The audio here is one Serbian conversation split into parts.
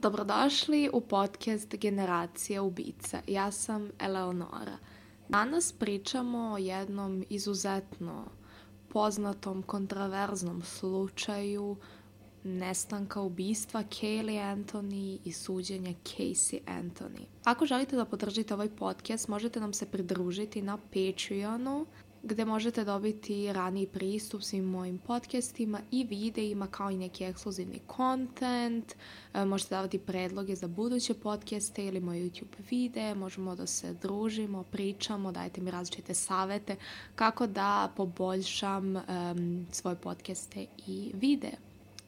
Dobrodošli u podcast Generacija ubica. Ja sam Eleonora. Danas pričamo o jednom izuzetno poznatom kontraverznom slučaju nestanka ubistva Kaylee Anthony i suđenja Casey Anthony. Ako želite da podržite ovaj podcast, možete nam se pridružiti na Patreonu gde možete dobiti raniji pristup svim mojim podcastima i videima kao i neki ekskluzivni content. E, možete davati predloge za buduće podcaste ili moje YouTube videe. Možemo da se družimo, pričamo, dajte mi različite savete kako da poboljšam um, svoje podcaste i videe.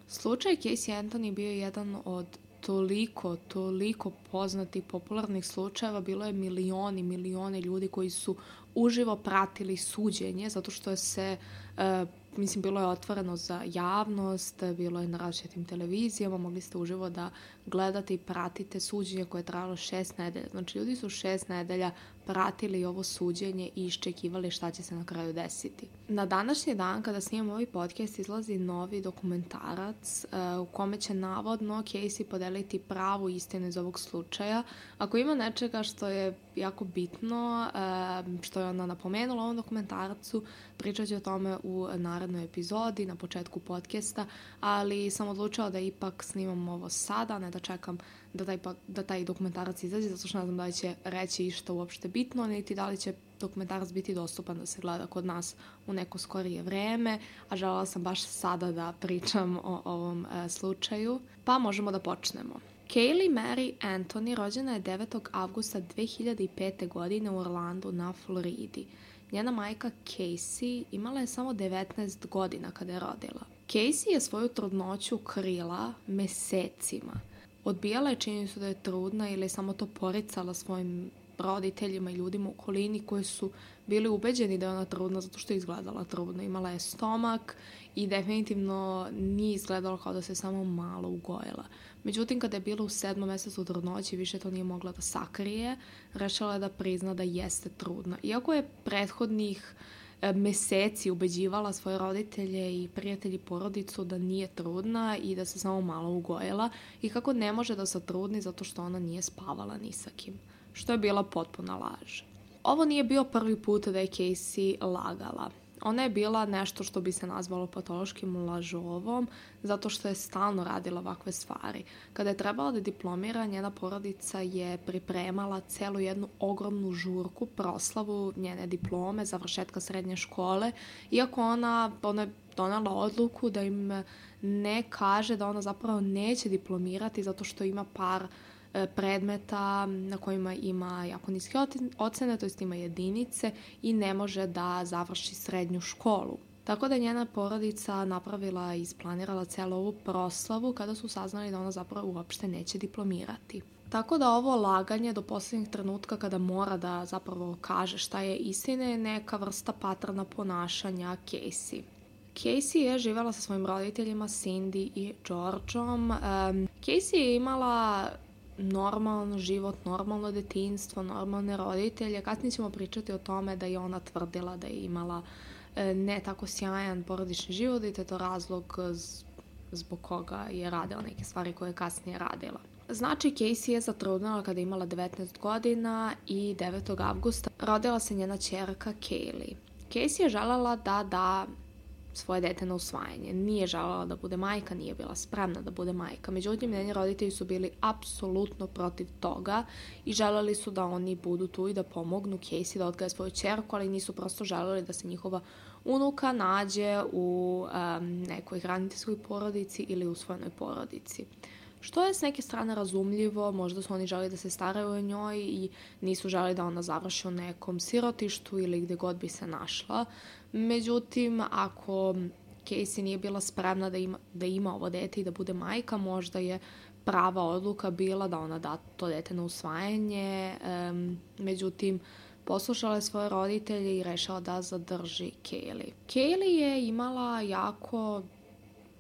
Slučaj Casey Anthony bio je jedan od toliko, toliko poznatih popularnih slučajeva, bilo je milioni, milione ljudi koji su uživo pratili suđenje, zato što se, uh, mislim, bilo je otvoreno za javnost, bilo je na različitim televizijama, mogli ste uživo da gledate i pratite suđenje koje je trajalo šest nedelja. Znači, ljudi su šest nedelja pratili ovo suđenje i iščekivali šta će se na kraju desiti. Na današnji dan, kada snimam ovaj podcast, izlazi novi dokumentarac uh, u kome će navodno Casey podeliti pravu istinu iz ovog slučaja. Ako ima nečega što je jako bitno, uh, što je ona napomenula u ovom dokumentarcu, pričat ću o tome u narednoj epizodi, na početku podcasta, ali sam odlučila da ipak snimam ovo sada, ne da čekam da taj, da taj dokumentarac izađe, zato što ne znam da li će reći išta uopšte bitno, niti da li će dokumentarac biti dostupan da se gleda kod nas u neko skorije vreme, a želela sam baš sada da pričam o ovom e, slučaju. Pa možemo da počnemo. Kaylee Mary Anthony rođena je 9. avgusta 2005. godine u Orlandu na Floridi. Njena majka Casey imala je samo 19 godina kada je rodila. Casey je svoju trudnoću krila mesecima. Odbijala je činjenicu da je trudna ili je samo to poricala svojim roditeljima i ljudima u okolini koji su bili ubeđeni da je ona trudna zato što je izgledala trudno. Imala je stomak i definitivno nije izgledalo kao da se samo malo ugojila. Međutim, kada je bila u sedmom mesecu trudnoći, više to nije mogla da sakrije, rešila je da prizna da jeste trudna. Iako je prethodnih e, meseci ubeđivala svoje roditelje i prijatelji porodicu da nije trudna i da se samo malo ugojila i kako ne može da se trudni zato što ona nije spavala ni sa kim, što je bila potpuna laž. Ovo nije bio prvi put da je Casey lagala. Ona je bila nešto što bi se nazvalo patološkim lažovom, zato što je stalno radila ovakve stvari. Kada je trebala da diplomira, njena porodica je pripremala celu jednu ogromnu žurku, proslavu njene diplome, završetka srednje škole, iako ona, ona je donala odluku da im ne kaže da ona zapravo neće diplomirati zato što ima par uh, predmeta na kojima ima jako niske ocene, to jest ima jedinice i ne može da završi srednju školu. Tako da je njena porodica napravila i isplanirala celu ovu proslavu kada su saznali da ona zapravo uopšte neće diplomirati. Tako da ovo laganje do poslednjeg trenutka kada mora da zapravo kaže šta je istina je neka vrsta patrna ponašanja Casey. Casey je živela sa svojim roditeljima Cindy i Georgeom. Um, Casey je imala normalno život, normalno detinstvo, normalne roditelje. Kasnije ćemo pričati o tome da je ona tvrdila da je imala e, ne tako sjajan porodični život i da je to razlog zbog koga je radila neke stvari koje je kasnije radila. Znači, Casey je zatrudnila kada je imala 19 godina i 9. avgusta rodila se njena čerka Kaylee. Casey je želela da da svoje dete na usvajanje. Nije želala da bude majka, nije bila spremna da bude majka. Međutim, njeni roditelji su bili apsolutno protiv toga i želeli su da oni budu tu i da pomognu Casey da odgaje svoju čerku, ali nisu prosto želeli da se njihova unuka nađe u um, nekoj hraniteljskoj porodici ili u svojnoj porodici. Što je s neke strane razumljivo, možda su oni želi da se staraju o njoj i nisu želi da ona završi u nekom sirotištu ili gde god bi se našla. Međutim, ako Casey nije bila spremna da ima, da ima ovo dete i da bude majka, možda je prava odluka bila da ona da to dete na usvajanje. Um, međutim, poslušala je svoje roditelje i rešila da zadrži Kaylee. Kaylee je imala jako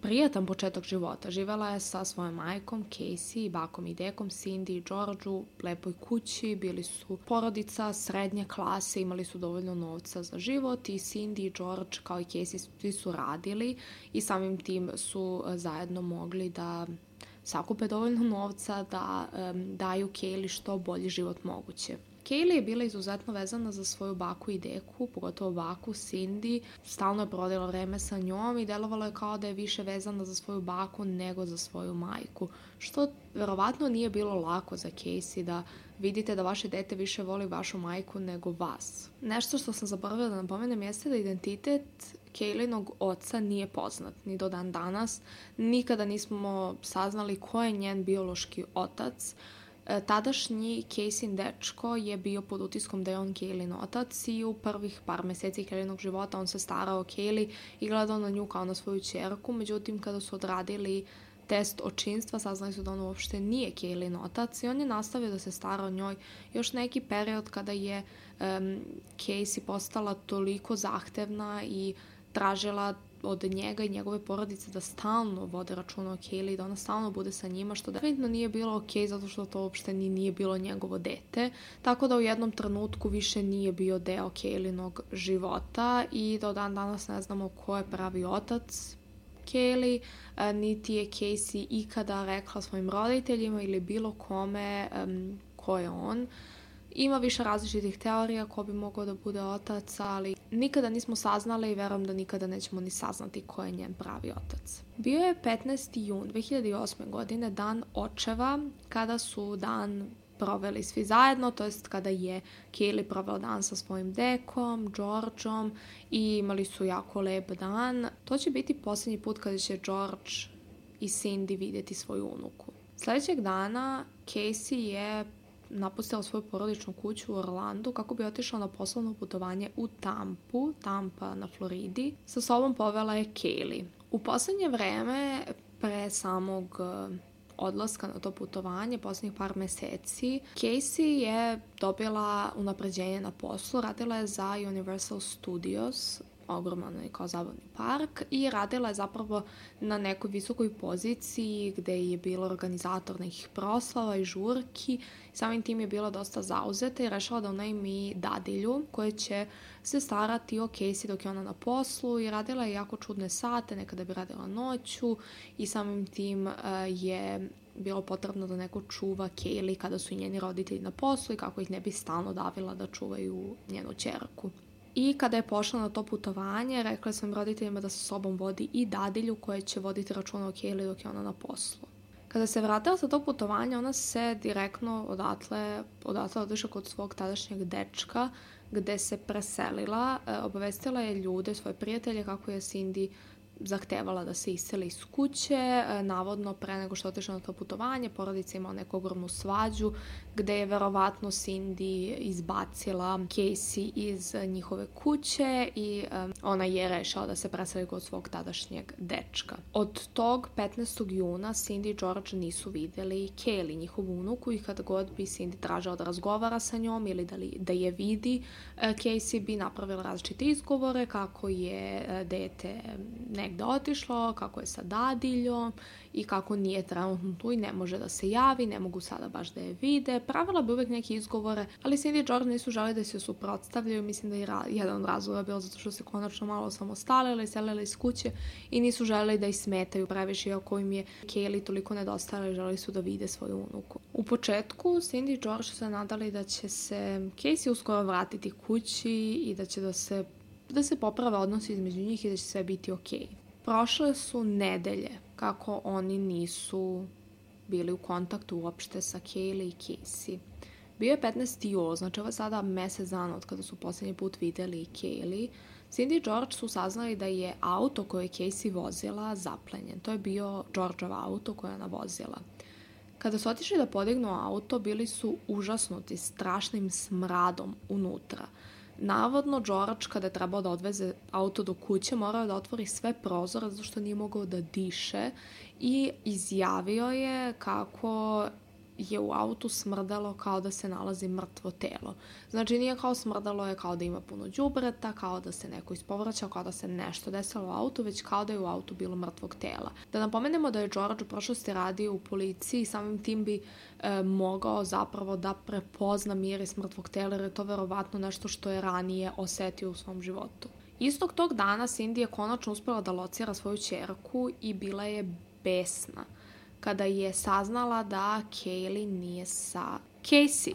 prijatan početak života. Živela je sa svojom majkom, Casey, bakom i dekom, Cindy i George u lepoj kući. Bili su porodica srednje klase, imali su dovoljno novca za život i Cindy i George kao i Casey svi su radili i samim tim su zajedno mogli da sakupe dovoljno novca da um, daju Kaylee što bolji život moguće. Kaylee je bila izuzetno vezana za svoju baku i deku, pogotovo baku Cindy. Stalno je prodala vreme sa njom i delovalo je kao da je više vezana za svoju baku nego za svoju majku. Što verovatno nije bilo lako za Casey da vidite da vaše dete više voli vašu majku nego vas. Nešto što sam zaboravila da napomenem jeste da identitet Kaylinog oca nije poznat ni do dan danas. Nikada nismo saznali ko je njen biološki otac. Tadašnji Casey dečko je bio pod utiskom da je on Kaylin otac i u prvih par meseci Kaylinog života on se starao o Kayli i gledao na nju kao na svoju čerku. Međutim, kada su odradili test očinstva, saznali su da on uopšte nije Kaylin otac i on je nastavio da se stara o njoj još neki period kada je um, Casey postala toliko zahtevna i tražila od njega i njegove porodice da stalno vode računa o Kaylee, da ona stalno bude sa njima, što definitivno nije bilo ok zato što to uopšte ni nije bilo njegovo dete. Tako da u jednom trenutku više nije bio deo Kaylinog života i do dan danas ne znamo ko je pravi otac Kaylee, niti je Casey ikada rekla svojim roditeljima ili bilo kome um, ko je on. Ima više različitih teorija ko bi mogao da bude otac, ali nikada nismo saznali i verujem da nikada nećemo ni saznati ko je njen pravi otac. Bio je 15. jun 2008. godine dan očeva, kada su dan proveli svi zajedno, to jest kada je Kaylee proveo dan sa svojim dekom, Georgeom i imali su jako lep dan. To će biti poslednji put kada će George i Cindy videti svoju unuku. Sledećeg dana Casey je napustila svoju porodičnu kuću u Orlandu kako bi otišla na poslovno putovanje u Tampu, Tampa na Floridi. Sa sobom povela je Kaylee. U poslednje vreme, pre samog eh, odlaska na to putovanje, poslednjih par meseci, Casey je dobila unapređenje na poslu, radila je za Universal Studios, ogroman kao zabavni park i radila je zapravo na nekoj visokoj poziciji gde je bila organizator nekih proslava i žurki. Samim tim je bila dosta zauzeta i rešila da unajmi dadilju koja će se starati o Casey dok je ona na poslu i radila je jako čudne sate, nekada bi radila noću i samim tim uh, je bilo potrebno da neko čuva Kaylee kada su njeni roditelji na poslu i kako ih ne bi stalno davila da čuvaju njenu čerku. I kada je pošla na to putovanje, rekla sam roditeljima da sa sobom vodi i dadilju koja će voditi računa o Kaylee dok je ona na poslu. Kada se vratila sa tog putovanja, ona se direktno odatle, odatle otišla kod svog tadašnjeg dečka, gde se preselila, e, obavestila je ljude, svoje prijatelje, kako je Cindy zahtevala da se iseli iz kuće, e, navodno pre nego što otišla na to putovanje, porodica imala neku ogromnu svađu gde je verovatno Cindy izbacila Casey iz njihove kuće i um, ona je rešala da se preseli kod svog tadašnjeg dečka. Od tog 15. juna Cindy i George nisu videli Kelly, njihovu unuku i kada god bi Cindy tražila da razgovara sa njom ili da, li, da je vidi, uh, Casey bi napravila različite izgovore kako je dete negde otišlo, kako je sa dadiljom i kako nije trenutno tu i ne može da se javi, ne mogu sada baš da je vide. Pravila bi uvek neke izgovore, ali Cindy i George nisu želi da se suprotstavljaju. Mislim da je jedan od razloga bilo zato što se konačno malo samostalili, selili iz kuće i nisu želeli da ih smetaju previše, iako im je Kaylee toliko nedostala i želeli su da vide svoju unuku. U početku Cindy i George su se nadali da će se Casey uskoro vratiti kući i da će da se da se poprave odnosi između njih i da će sve biti okej. Okay. Prošle su nedelje kako oni nisu bili u kontaktu uopšte sa Kaylee i Casey. Bio je 15. jul, znači ovo je sada mesec dana od kada su poslednji put videli Kaylee. Cindy i George su saznali da je auto koje je Casey vozila zaplenjen. To je bio Georgeov auto koje je ona vozila. Kada su otišli da podignu auto, bili su užasnuti strašnim smradom unutra. Navodno, George, kada je trebao da odveze auto do kuće, morao da otvori sve prozore zato što nije mogao da diše i izjavio je kako je u autu smrdalo kao da se nalazi mrtvo telo. Znači nije kao smrdalo je kao da ima puno đubreta, kao da se neko ispovraćao, kao da se nešto desilo u autu, već kao da je u autu bilo mrtvog tela. Da napomenemo da je George u prošlosti radio u policiji samim tim bi e, mogao zapravo da prepozna miris mrtvog tela jer je to verovatno nešto što je ranije osetio u svom životu. Istog tog dana Cindy je konačno uspela da locira svoju čerku i bila je besna kada je saznala da Kaylee nije sa Casey.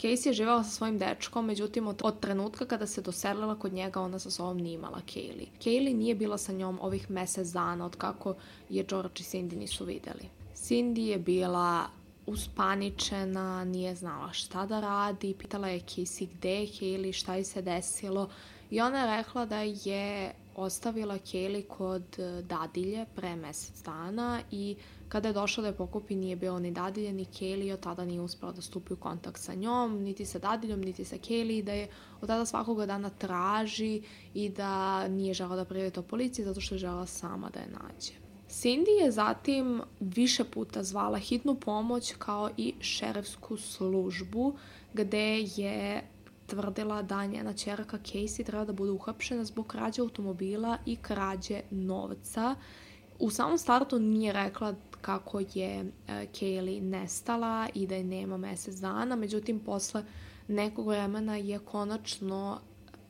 Casey je živala sa svojim dečkom, međutim od, od trenutka kada se doselila kod njega ona sa sobom nije imala Kaylee. Kaylee nije bila sa njom ovih mesec dana od kako je George i Cindy nisu videli. Cindy je bila uspaničena, nije znala šta da radi, pitala je Casey gde je Kaylee, šta je se desilo i ona je rekla da je ostavila Kaylee kod e, dadilje pre mesec dana i kada je došla da je pokupi nije bilo ni dadilje ni Kaylee od tada nije uspela da stupi u kontakt sa njom, niti sa dadiljom, niti sa Kaylee da je od tada svakoga dana traži i da nije žela da prijavi to policiji zato što je žela sama da je nađe. Cindy je zatim više puta zvala hitnu pomoć kao i šerefsku službu gde je tvrdila da njena čerka Casey treba da bude uhapšena zbog krađe automobila i krađe novca. U samom startu nije rekla kako je e, Kaylee nestala i da je nema mesec dana, međutim posle nekog vremena je konačno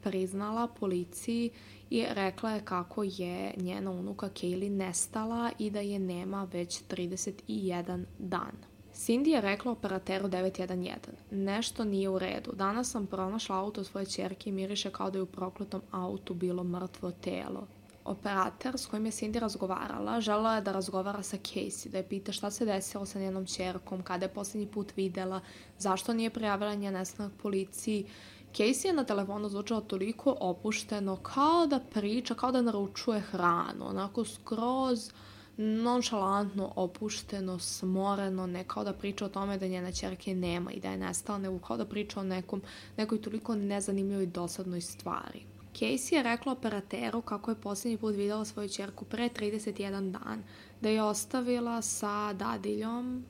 priznala policiji i rekla je kako je njena unuka Kaylee nestala i da je nema već 31 dan. Cindy je rekla operateru 911. Nešto nije u redu. Danas sam pronašla auto svoje čerke i miriše kao da je u prokletom autu bilo mrtvo telo. Operator s kojim je Cindy razgovarala žela je da razgovara sa Casey, da je pita šta se desilo sa njenom čerkom, kada je poslednji put videla, zašto nije prijavila njen nestanak policiji. Casey je na telefonu zvučala toliko opušteno, kao da priča, kao da naručuje hranu, onako skroz nonšalantno, opušteno, smoreno, ne kao da priča o tome da njena čerke nema i da je nestala, nego kao da priča o nekom, nekoj toliko nezanimljivoj dosadnoj stvari. Casey je rekla operateru kako je poslednji put videla svoju čerku pre 31 dan, da je ostavila sa dadiljom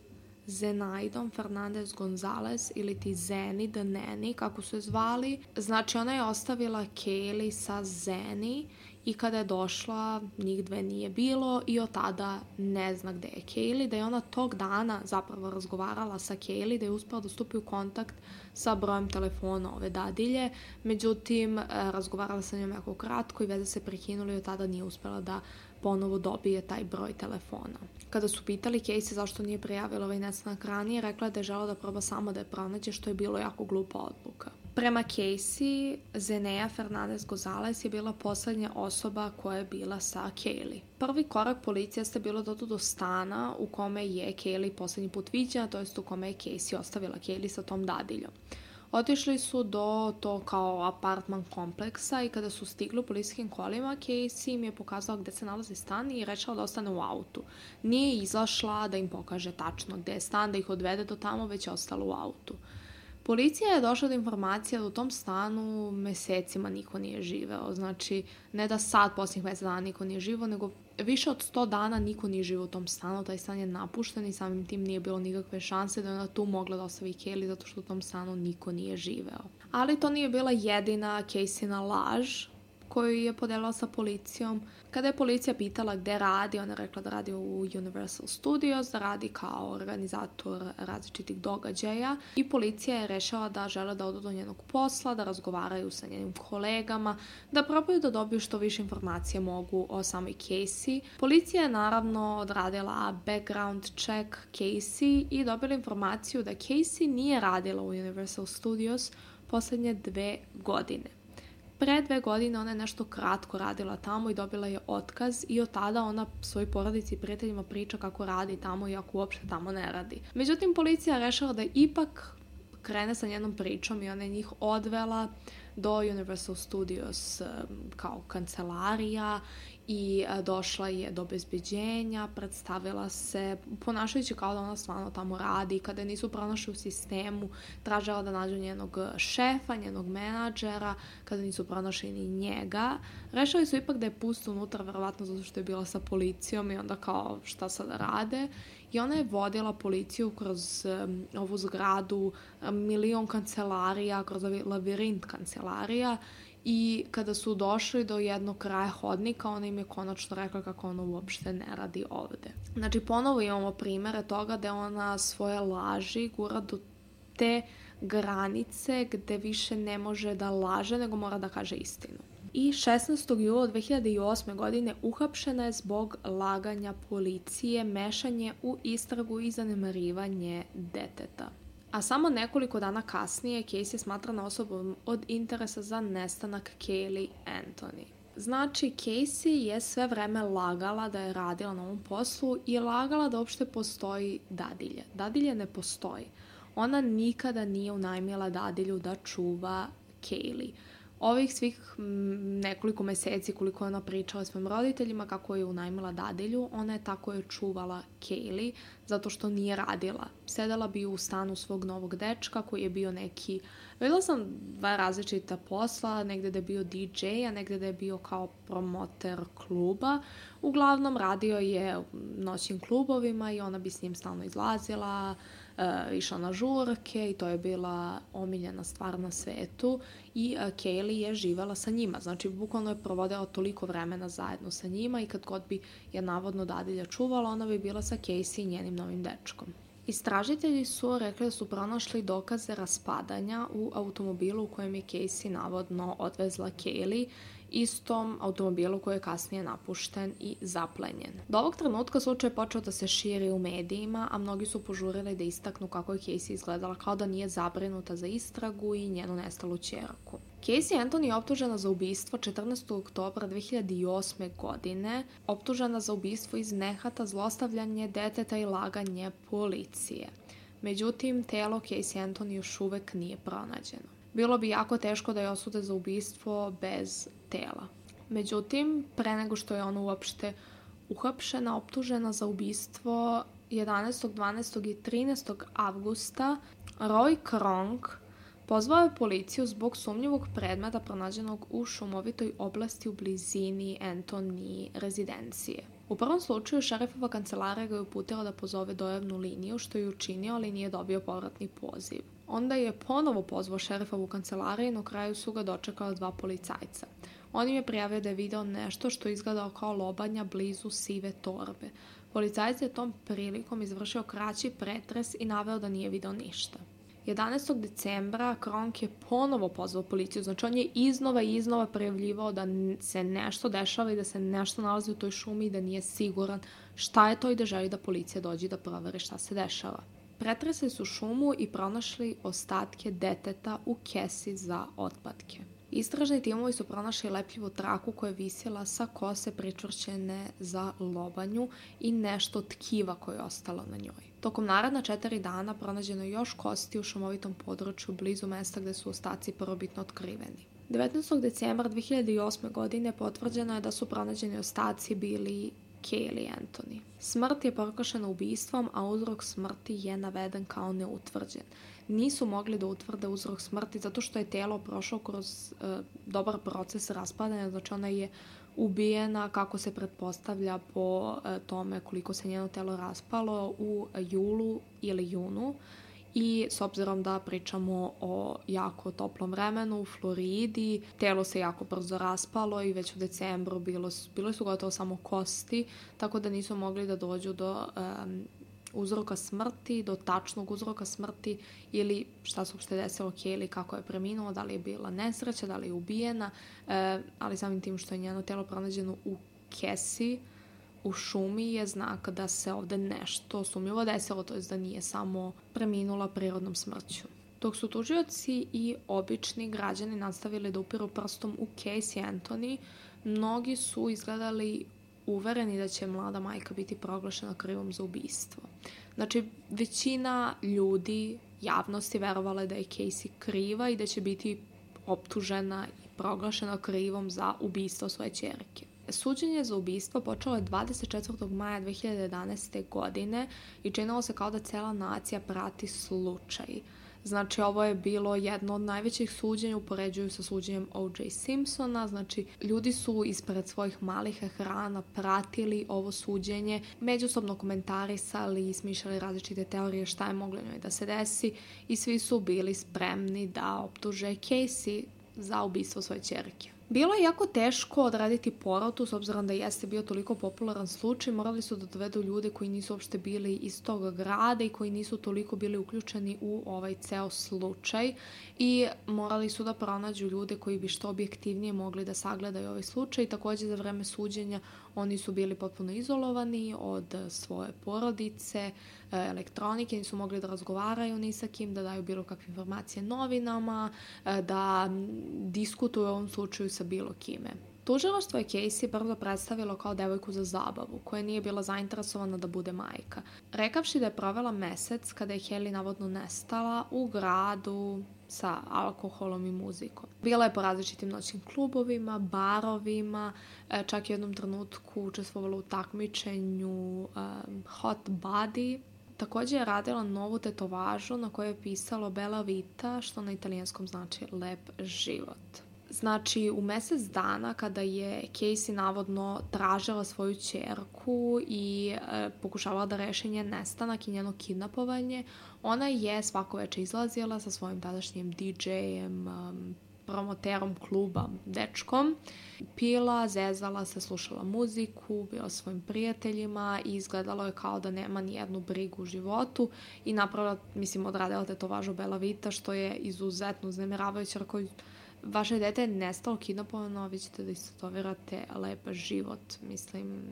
Zenaidom Fernandez Gonzalez ili ti Zeni the Nanny, kako su je zvali. Znači ona je ostavila Kaylee sa Zeni i kada je došla njih dve nije bilo i od tada ne zna gde je Kaylee, da je ona tog dana zapravo razgovarala sa Kaylee, da je uspela da stupi u kontakt sa brojem telefona ove dadilje, međutim e, razgovarala sa njom jako kratko i veze se prekinuli i od tada nije uspela da ponovo dobije taj broj telefona. Kada su pitali Casey zašto nije prijavila ovaj nestanak ranije, rekla je da je žela da proba samo da je pronađe, što je bilo jako glupa odluka. Prema Casey, Zenea Fernandez Gonzalez je bila poslednja osoba koja je bila sa Kaylee. Prvi korak policije ste bilo dotu do stana u kome je Kaylee poslednji put viđena, to jest u kome je Casey ostavila Kaylee sa tom dadiljom. Otišli su do to kao apartman kompleksa i kada su stigli u policijskim kolima, Casey im je pokazala gde se nalazi stan i rečala da ostane u autu. Nije izašla da im pokaže tačno gde je stan, da ih odvede do tamo, već je ostala u autu. Policija je došla do informacija da u tom stanu mesecima niko nije živeo. Znači, ne da sad, posljednjih mesec dana niko nije živo, nego više od 100 dana niko nije živo u tom stanu. Taj stan je napušten i samim tim nije bilo nikakve šanse da je ona tu mogla da ostavi Kelly zato što u tom stanu niko nije živeo. Ali to nije bila jedina Casey-na laž koju je podelila sa policijom. Kada je policija pitala gde radi, ona je rekla da radi u Universal Studios, da radi kao organizator različitih događaja i policija je rešila da žele da odu do njenog posla, da razgovaraju sa njenim kolegama, da probaju da dobiju što više informacije mogu o samoj Casey. Policija je naravno odradila background check Casey i dobila informaciju da Casey nije radila u Universal Studios poslednje dve godine. Pre dve godine ona je nešto kratko radila tamo i dobila je otkaz i od tada ona svoj porodici i prijateljima priča kako radi tamo iako uopšte tamo ne radi. Međutim, policija rešila da ipak krene sa njenom pričom i ona je njih odvela do Universal Studios kao kancelarija i došla je do bezbeđenja, predstavila se, ponašajući kao da ona stvarno tamo radi, kada je nisu pronašli u sistemu, tražila da nađu njenog šefa, njenog menadžera, kada nisu pronašli ni njega. Rešali su ipak da je pusto unutra, verovatno zato što je bila sa policijom i onda kao šta sada rade. I ona je vodila policiju kroz um, ovu zgradu, milion kancelarija, kroz lavirint kancelarija i kada su došli do jednog kraja hodnika, ona im je konačno rekla kako ona uopšte ne radi ovde. Znači, ponovo imamo primere toga da ona svoje laži gura do te granice gde više ne može da laže, nego mora da kaže istinu. i 16. jula 2008. godine uhapšena je zbog laganja policije, mešanje u istragu i zanemarivanje deteta. A samo nekoliko dana kasnije Casey je smatrana osobom od interesa za nestanak Kaylee Anthony. Znači, Casey je sve vreme lagala da je radila na ovom poslu i lagala da uopšte postoji dadilje. Dadilje ne postoji. Ona nikada nije unajmila dadilju da čuva Kaylee ovih svih nekoliko meseci koliko je ona pričala svojim roditeljima kako je unajmila dadilju, ona je tako je čuvala Kaylee zato što nije radila. Sedela bi u stanu svog novog dečka koji je bio neki, videla sam dva različita posla, negde da je bio DJ, a negde da je bio kao promoter kluba. Uglavnom radio je noćnim klubovima i ona bi s njim stalno izlazila, uh, išla na žurke i to je bila omiljena stvar na svetu i uh, Kaylee je živala sa njima. Znači, bukvalno je provodila toliko vremena zajedno sa njima i kad god bi je navodno dadilja čuvala, ona bi bila sa Casey i njenim novim dečkom. Istražitelji su rekli da su pronašli dokaze raspadanja u automobilu u kojem je Casey navodno odvezla Kaylee istom automobilu koji je kasnije napušten i zaplenjen. Do ovog trenutka slučaj je počeo da se širi u medijima, a mnogi su požurili da istaknu kako je Casey izgledala kao da nije zabrinuta za istragu i njenu nestalu čeraku. Casey Anthony je optužena za ubistvo 14. oktobra 2008. godine, optužena za ubistvo iz nehata, zlostavljanje deteta i laganje policije. Međutim, telo Casey Anthony još uvek nije pronađeno. Bilo bi jako teško da je osude za ubistvo bez tela. Međutim, pre nego što je ona uopšte uhapšena, optužena za ubistvo 11., 12. i 13. avgusta, Roy Kronk pozvao je policiju zbog sumnjivog predmeta pronađenog u šumovitoj oblasti u blizini Anthony rezidencije. U prvom slučaju šerifova kancelarija ga je uputila da pozove dojavnu liniju, što je učinio, ali nije dobio povratni poziv. Onda je ponovo pozvao šerifovu kancelariju i na kraju su ga dočekala dva policajca. On im je prijavio da je video nešto što izgledao kao lobanja blizu sive torbe. Policajac je tom prilikom izvršio kraći pretres i naveo da nije video ništa. 11. decembra Kronk je ponovo pozvao policiju, znači on je iznova i iznova prijavljivao da se nešto dešava i da se nešto nalazi u toj šumi i da nije siguran šta je to i da želi da policija dođe da provere šta se dešava. Pretresli su šumu i pronašli ostatke deteta u kesi za otpadke. Istražni timovi su pronašli lepljivu traku koja je visjela sa kose pričvršćene za lobanju i nešto tkiva koje je ostalo na njoj. Tokom naredna četiri dana pronađeno je još kosti u šumovitom području blizu mesta gde su ostaci prvobitno otkriveni. 19. decembra 2008. godine potvrđeno je da su pronađeni ostaci bili Kaylee Anthony. Smrt je proglašena ubistvom, a uzrok smrti je naveden kao neutvrđen. Nisu mogli da utvrde uzrok smrti zato što je telo prošlo kroz e, dobar proces raspadanja, znači ona je ubijena kako se pretpostavlja po e, tome koliko se njeno telo raspalo u julu ili junu i s obzirom da pričamo o jako toplom vremenu u Floridi, telo se jako brzo raspalo i već u decembru bilo, bilo su gotovo samo kosti, tako da nisu mogli da dođu do um, uzroka smrti, do tačnog uzroka smrti ili šta se uopšte desilo Kelly, kako je preminula, da li je bila nesreća, da li je ubijena, e, ali samim tim što je njeno telo pronađeno u kesi, u šumi je znak da se ovde nešto sumnjivo desilo, to je da nije samo preminula prirodnom smrću. Dok su tužioci i obični građani nastavili da upiru prstom u Casey Anthony, mnogi su izgledali uvereni da će mlada majka biti proglašena krivom za ubistvo. Znači, većina ljudi, javnosti, verovala da je Casey kriva i da će biti optužena i proglašena krivom za ubistvo svoje čerke. Suđenje za ubistvo počelo je 24. maja 2011. godine i činilo se kao da cela nacija prati slučaj. Znači, ovo je bilo jedno od najvećih suđenja, upoređuju sa suđenjem O.J. Simpsona, znači, ljudi su ispred svojih malih ekrana pratili ovo suđenje, međusobno komentarisali i smišljali različite teorije šta je moglo njoj da se desi i svi su bili spremni da optuže Casey za ubistvo svoje čerke. Bilo je jako teško odraditi porotu, s obzirom da jeste bio toliko popularan slučaj. Morali su da dovedu ljude koji nisu uopšte bili iz tog grada i koji nisu toliko bili uključeni u ovaj ceo slučaj. I morali su da pronađu ljude koji bi što objektivnije mogli da sagledaju ovaj slučaj. Takođe, za vreme suđenja oni su bili potpuno izolovani od svoje porodice, e, elektronike, nisu mogli da razgovaraju ni sa kim, da daju bilo kakve informacije novinama, e, da diskutuju u ovom slučaju sa bilo kime. Tužilaštvo je Casey brzo predstavilo kao devojku za zabavu, koja nije bila zainteresovana da bude majka. Rekavši da je provela mesec kada je Haley navodno nestala u gradu sa alkoholom i muzikom. Bila je po različitim noćnim klubovima, barovima, e, čak i jednom trenutku učestvovala u takmičenju um, Hot Body, Takođe je radila novu tetovažu na kojoj je pisalo Bella Vita, što na italijanskom znači lep život. Znači, u mesec dana kada je Casey navodno tražila svoju čerku i e, pokušavala da reši njen nestanak i njeno kidnapovanje, ona je svako veče izlazila sa svojim tadašnjim DJ-em, um, promoterom kluba, dečkom, pila, zezala se, slušala muziku, bila svojim prijateljima i izgledalo je kao da nema ni jednu brigu u životu i napravila, mislim, odradila tetovažu Bela Vita, što je izuzetno uznemiravajuće, jer koji vaše dete je nestalo kidnapovano, vi ćete da istetovirate lep život. Mislim,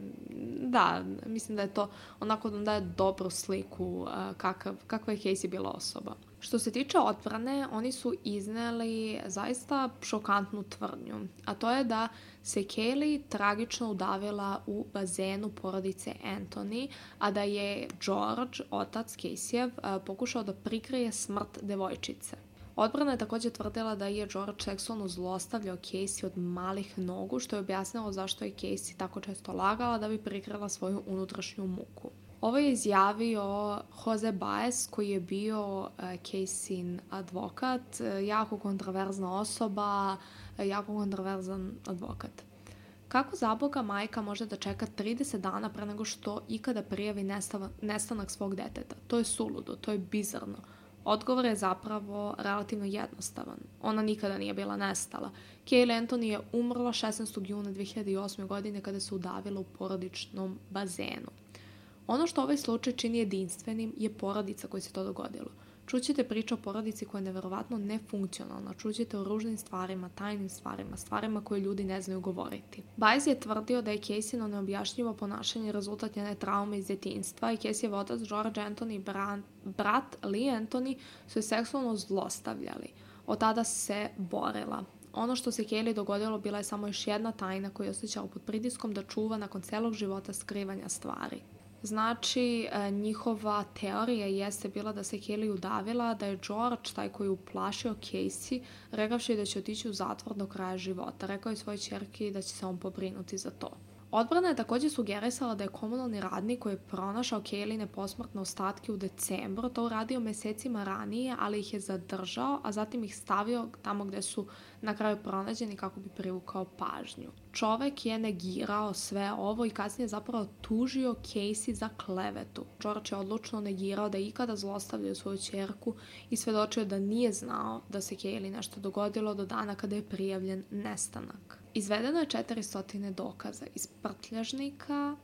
da, mislim da je to onako da daje dobru sliku kakav, kakva je Casey bila osoba. Što se tiče odbrane, oni su izneli zaista šokantnu tvrdnju, a to je da se Kaylee tragično udavila u bazenu porodice Anthony, a da je George, otac Caseyjev, pokušao da prikrije smrt devojčice. Odbrana je takođe tvrdila da je George seksualno zlostavljao Casey od malih nogu, što je objasnilo zašto je Casey tako često lagala da bi prikrila svoju unutrašnju muku. Ovo je izjavio Jose Baez, koji je bio uh, Casey advokat, uh, jako kontroverzna osoba, uh, jako kontroverzan advokat. Kako za Boga majka može da čeka 30 dana pre nego što ikada prijavi nestanak svog deteta? To je suludo, to je bizarno. Odgovor je zapravo relativno jednostavan. Ona nikada nije bila nestala. Kaylee Anthony je umrla 16. juna 2008. godine kada se udavila u porodičnom bazenu. Ono što ovaj slučaj čini jedinstvenim je porodica koji se to dogodilo. Čućete priču o porodici koja je neverovatno nefunkcionalna, čućete o ružnim stvarima, tajnim stvarima, stvarima koje ljudi ne znaju govoriti. Baez je tvrdio da je Caseyno neobjašnjivo ponašanje rezultat njene traume iz djetinstva i Caseyjev otac George Anthony i brat, Lee Anthony su je seksualno zlostavljali. Od tada se borila. Ono što se Kelly dogodilo bila je samo još jedna tajna koju je osjećao pod pritiskom da čuva nakon celog života skrivanja stvari. Znači, e, njihova teorija jeste bila da se Kelly udavila, da je George taj koji uplašio Casey, rekavši da će otići u zatvor do kraja života. Rekao je svoj čerki da će se on pobrinuti za to. Odbrana je takođe sugerisala da je komunalni radnik koji je pronašao Kejline posmrtne ostatke u decembru to uradio mesecima ranije, ali ih je zadržao, a zatim ih stavio tamo gde su na kraju pronađeni kako bi privukao pažnju. Čovek je negirao sve ovo i kasnije zapravo tužio Casey za klevetu. George je odlučno negirao da je ikada zlostavljao svoju čerku i svedočio da nije znao da se Kaylee nešto dogodilo do dana kada je prijavljen nestanak. Izvedeno je 400 dokaza iz prtljažnika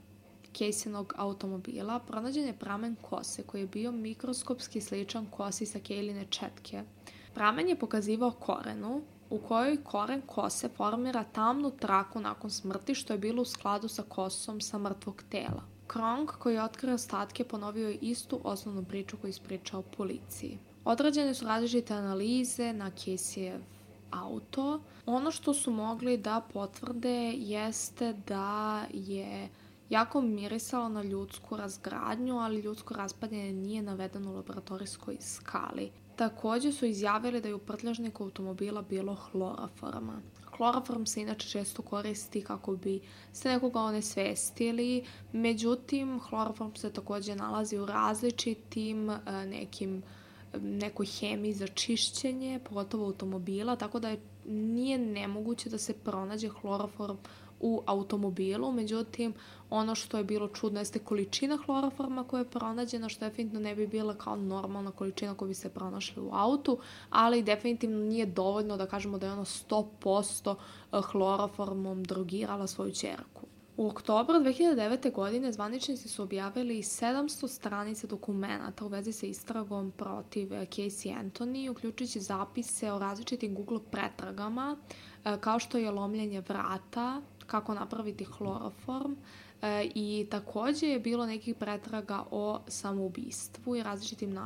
Caseynog automobila, pronađen je pramen kose koji je bio mikroskopski sličan kosi sa Kejline četke. Pramen je pokazivao korenu, u kojoj koren kose formira tamnu traku nakon smrti što je bilo u skladu sa kosom sa mrtvog tela. Kronk koji je otkrio ostatke ponovio je istu osnovnu priču koju ispričao policiji. Odrađene su različite analize na Caseyjev auto. Ono što su mogli da potvrde jeste da je jako mirisalo na ljudsku razgradnju, ali ljudsko raspadanje nije navedeno u laboratorijskoj skali. Takođe su izjavili da je u prtljažniku automobila bilo hloroforma. Kloroform se inače često koristi kako bi se nekoga onesvestili, međutim, hloroform se takođe nalazi u različitim e, nekim nekoj hemiji za čišćenje, pogotovo automobila, tako da je, nije nemoguće da se pronađe hloroform u automobilu, međutim ono što je bilo čudno jeste količina hloroforma koja je pronađena, što definitivno ne bi bila kao normalna količina koja bi se pronašla u autu, ali definitivno nije dovoljno da kažemo da je ona 100% hloroformom drogirala svoju čerku. U oktobru 2009. godine zvaničnici su objavili 700 stranica dokumenta u vezi sa istragom protiv Casey Anthony, uključujući zapise o različitim Google pretragama, e, kao što je lomljenje vrata, kako napraviti hloroform, e, i takođe je bilo nekih pretraga o samoubistvu i različitim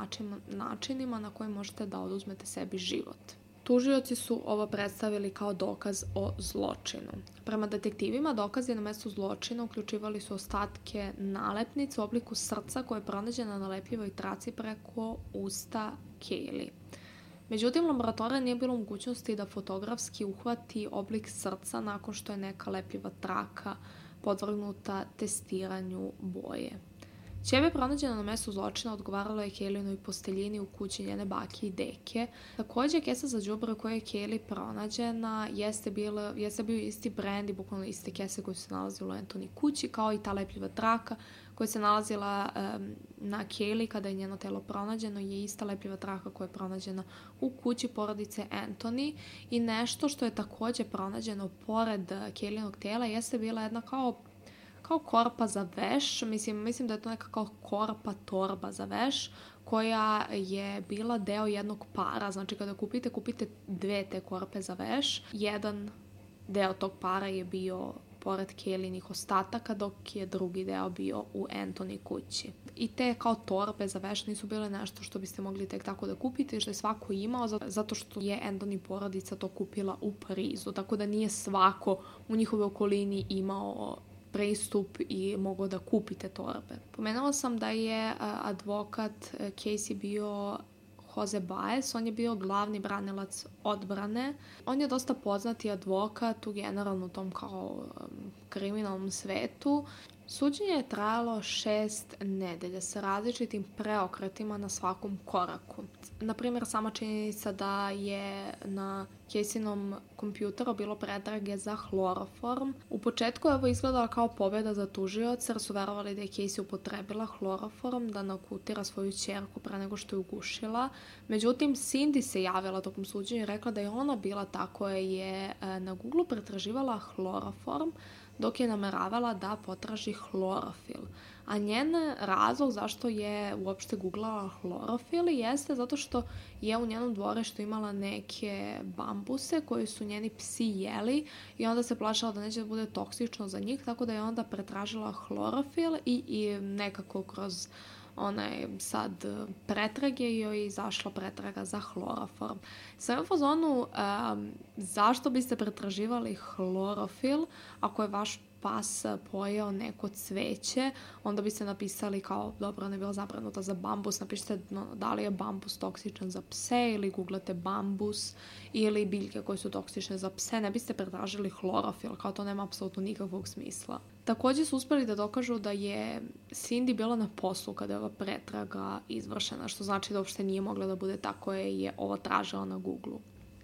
načinima na koje možete da oduzmete sebi život. Tužioci su ovo predstavili kao dokaz o zločinu. Prema detektivima, dokazi na mestu zločina uključivali su ostatke nalepnice u obliku srca koje je pronađena na lepljivoj traci preko usta Kaylee. Međutim, laboratorija nije bilo mogućnosti da fotografski uhvati oblik srca nakon što je neka lepljiva traka podvrgnuta testiranju boje. Ćebe pronađena na mestu zločina odgovarala je Kelinoj posteljini u kući njene bake i deke. Takođe, kesa za džubre koje je Keli pronađena jeste, bila, jeste bio isti brend i bukvalno iste kese koje se nalazile u Antoni kući, kao i ta lepljiva traka koja se nalazila um, na Kelly kada je njeno telo pronađeno je ista lepljiva traka koja je pronađena u kući porodice Anthony i nešto što je takođe pronađeno pored Kellynog tela jeste bila jedna kao kao korpa za veš, mislim, mislim da je to neka kao korpa torba za veš, koja je bila deo jednog para, znači kada kupite, kupite dve te korpe za veš, jedan deo tog para je bio pored Kelinih ostataka, dok je drugi deo bio u Anthony kući. I te kao torbe za veš nisu bile nešto što biste mogli tek tako da kupite, što je svako imao, zato što je Anthony porodica to kupila u Parizu, tako da nije svako u njihovoj okolini imao pristup i mogu da kupite torbe. Pomenula sam da je advokat e, Casey bio Jose Baez, on je bio glavni branilac odbrane. On je dosta poznati advokat u generalno tom kao kriminalnom svetu. Suđenje je trajalo šest nedelja sa različitim preokretima na svakom koraku. Naprimjer, sama činjenica da je na Caseynom kompjuteru bilo pretrage za hloroform. U početku je ovo izgledalo kao pobjeda za tužioca jer su verovali da je Casey upotrebila hloroform da nakutira svoju čerku pre nego što je ugušila. Međutim, Cindy se javila tokom suđenja i rekla da je ona bila ta koja je e, na Google pretraživala hloroform dok je nameravala da potraži hlorofil. A njen razlog zašto je uopšte googlala hlorofil jeste zato što je u njenom dvorištu imala neke bambuse koje su njeni psi jeli i onda se plašala da neće da bude toksično za njih, tako da je onda pretražila hlorofil i, i nekako kroz onaj sad pretrage i joj je izašla pretraga za hloroform. Sve u fazonu um, zašto biste pretraživali hlorofil ako je vaš pas pojeo neko cveće, onda biste napisali kao, dobro, ne bila zabranuta za bambus, napišite no, da li je bambus toksičan za pse ili googlate bambus ili biljke koje su toksične za pse, ne biste pretražili hlorofil, kao to nema apsolutno nikakvog smisla. Takođe su uspeli da dokažu da je Cindy bila na poslu kada je ova pretraga izvršena, što znači da uopšte nije mogla da bude tako je, je ovo tražila na Google-u.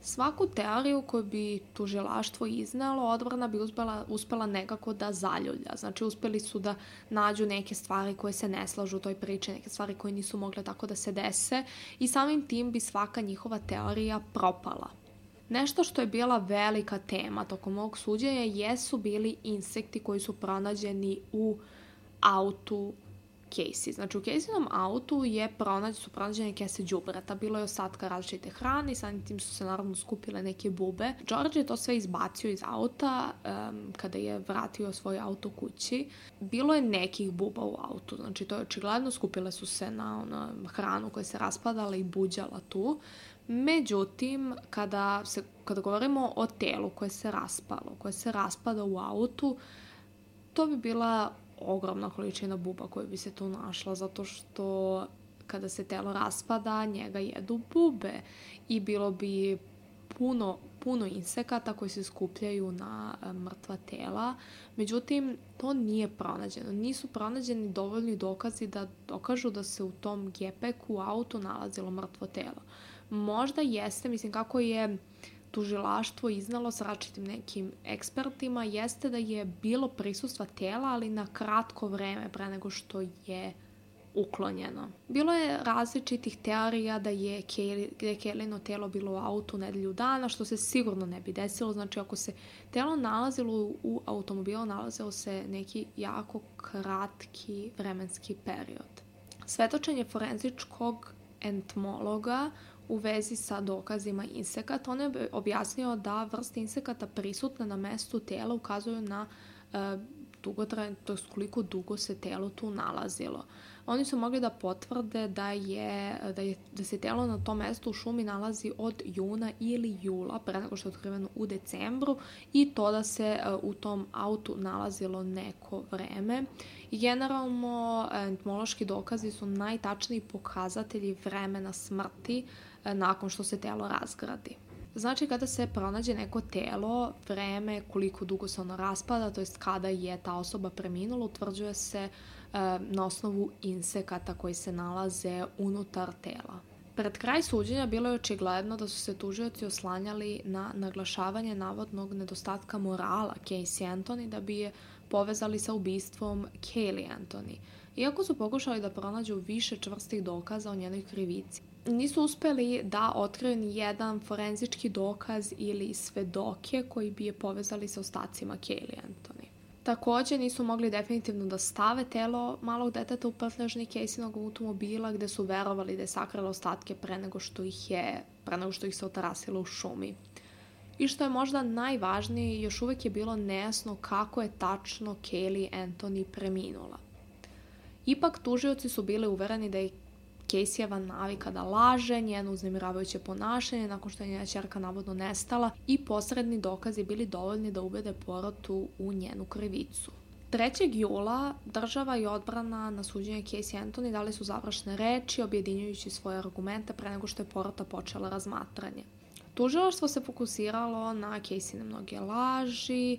Svaku teoriju koju bi tužilaštvo iznalo, odbrana bi uspela, uspela nekako da zaljulja. Znači, uspeli su da nađu neke stvari koje se ne slažu u toj priči, neke stvari koje nisu mogle tako da se dese i samim tim bi svaka njihova teorija propala. Nešto što je bila velika tema tokom ovog suđenja jesu bili insekti koji su pronađeni u autu Casey. Znači u Caseynom autu je pronađ, su pronađene kese džubreta, bilo je ostatka različite hrane i samim tim su se naravno skupile neke bube. George je to sve izbacio iz auta um, kada je vratio svoj auto kući. Bilo je nekih buba u autu, znači to je očigledno, skupile su se na ona, hranu koja se raspadala i buđala tu. Međutim, kada, se, kada govorimo o telu koje se raspalo, koje se raspada u autu, to bi bila ogromna količina buba koja bi se tu našla, zato što kada se telo raspada, njega jedu bube i bilo bi puno, puno insekata koji se skupljaju na e, mrtva tela. Međutim, to nije pronađeno. Nisu pronađeni dovoljni dokazi da dokažu da se u tom gepeku u autu nalazilo mrtvo telo. Možda jeste, mislim kako je tužilaštvo iznalo s različitim nekim ekspertima jeste da je bilo prisustva tela, ali na kratko vreme pre nego što je uklonjeno. Bilo je različitih teorija da je, da je Kellino telo bilo u autu nedelju dana, što se sigurno ne bi desilo. Znači, ako se telo nalazilo u automobilu, nalazilo se neki jako kratki vremenski period. Svetočenje forenzičkog entmologa u vezi sa dokazima insekata. On je objasnio da vrste insekata prisutne na mestu tela ukazuju na e, dugotrajan, to je koliko dugo se telo tu nalazilo. Oni su mogli da potvrde da, je, da, je, da se telo na tom mestu u šumi nalazi od juna ili jula, pre nego što je otkriveno u decembru, i to da se e, u tom autu nalazilo neko vreme. Generalno, entomološki dokazi su najtačniji pokazatelji vremena smrti e, nakon što se telo razgradi. Znači kada se pronađe neko telo, vreme, koliko dugo se ono raspada, to jest kada je ta osoba preminula, utvrđuje se e, na osnovu insekata koji se nalaze unutar tela. Pred kraj suđenja bilo je očigledno da su se tužioci oslanjali na naglašavanje navodnog nedostatka morala Casey Anthony da bi je povezali sa ubistvom Kaylee Anthony, iako su pokušali da pronađu više čvrstih dokaza o njenoj krivici nisu uspeli da otkriju ni jedan forenzički dokaz ili svedoke koji bi je povezali sa ostacima Kaylee Anthony. Takođe nisu mogli definitivno da stave telo malog deteta u prtljažni Caseynog automobila gde su verovali da je sakrala ostatke pre nego što ih je, pre nego što ih se otarasilo u šumi. I što je možda najvažnije, još uvek je bilo nejasno kako je tačno Kaylee Anthony preminula. Ipak tužioci su bili uvereni da je Caseyeva navika da laže, njeno uznemiravajuće ponašanje nakon što je njena čerka navodno nestala i posredni dokazi bili dovoljni da ubede porotu u njenu krivicu. 3. jula država i odbrana na suđenje Casey Anthony dali su završne reči objedinjujući svoje argumente pre nego što je porota počela razmatranje. Tužilaštvo se fokusiralo na Caseyne mnoge laži,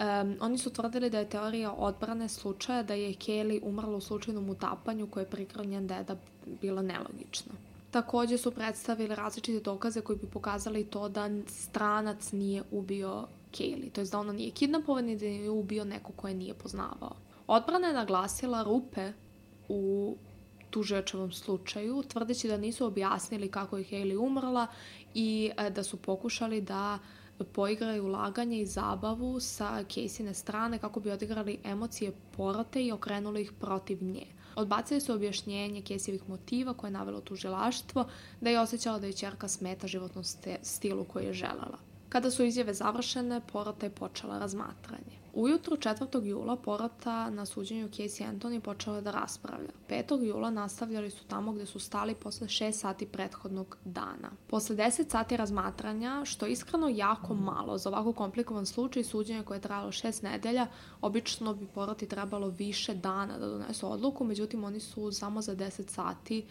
Um, oni su tvrdili da je teorija odbrane slučaja da je Kelly umrla u slučajnom utapanju koje je prikrao njen deda bila nelogična. Takođe su predstavili različite dokaze koji bi pokazali to da stranac nije ubio Kaylee, to je da ona nije kidnapovan i da je ubio neko koje nije poznavao. Odbrana je naglasila rupe u tužiočevom slučaju, tvrdeći da nisu objasnili kako je Kaylee umrla i e, da su pokušali da poigraju ulaganje i zabavu sa Caseyne strane kako bi odigrali emocije porote i okrenuli ih protiv nje. Odbacili su objašnjenje Kesijevih motiva koje je navelo tužilaštvo da je osjećala da je čerka smeta životnom stilu koji je želela. Kada su izjave završene, porota je počela razmatranje. Ujutru 4. jula porota na suđenju Casey Anthony počela da raspravlja. 5. jula nastavljali su tamo gde su stali posle 6 sati prethodnog dana. Posle 10 sati razmatranja, što je iskreno jako malo za ovako komplikovan slučaj suđenja koje je trajalo 6 nedelja, obično bi poroti trebalo više dana da donesu odluku, međutim oni su samo za 10 sati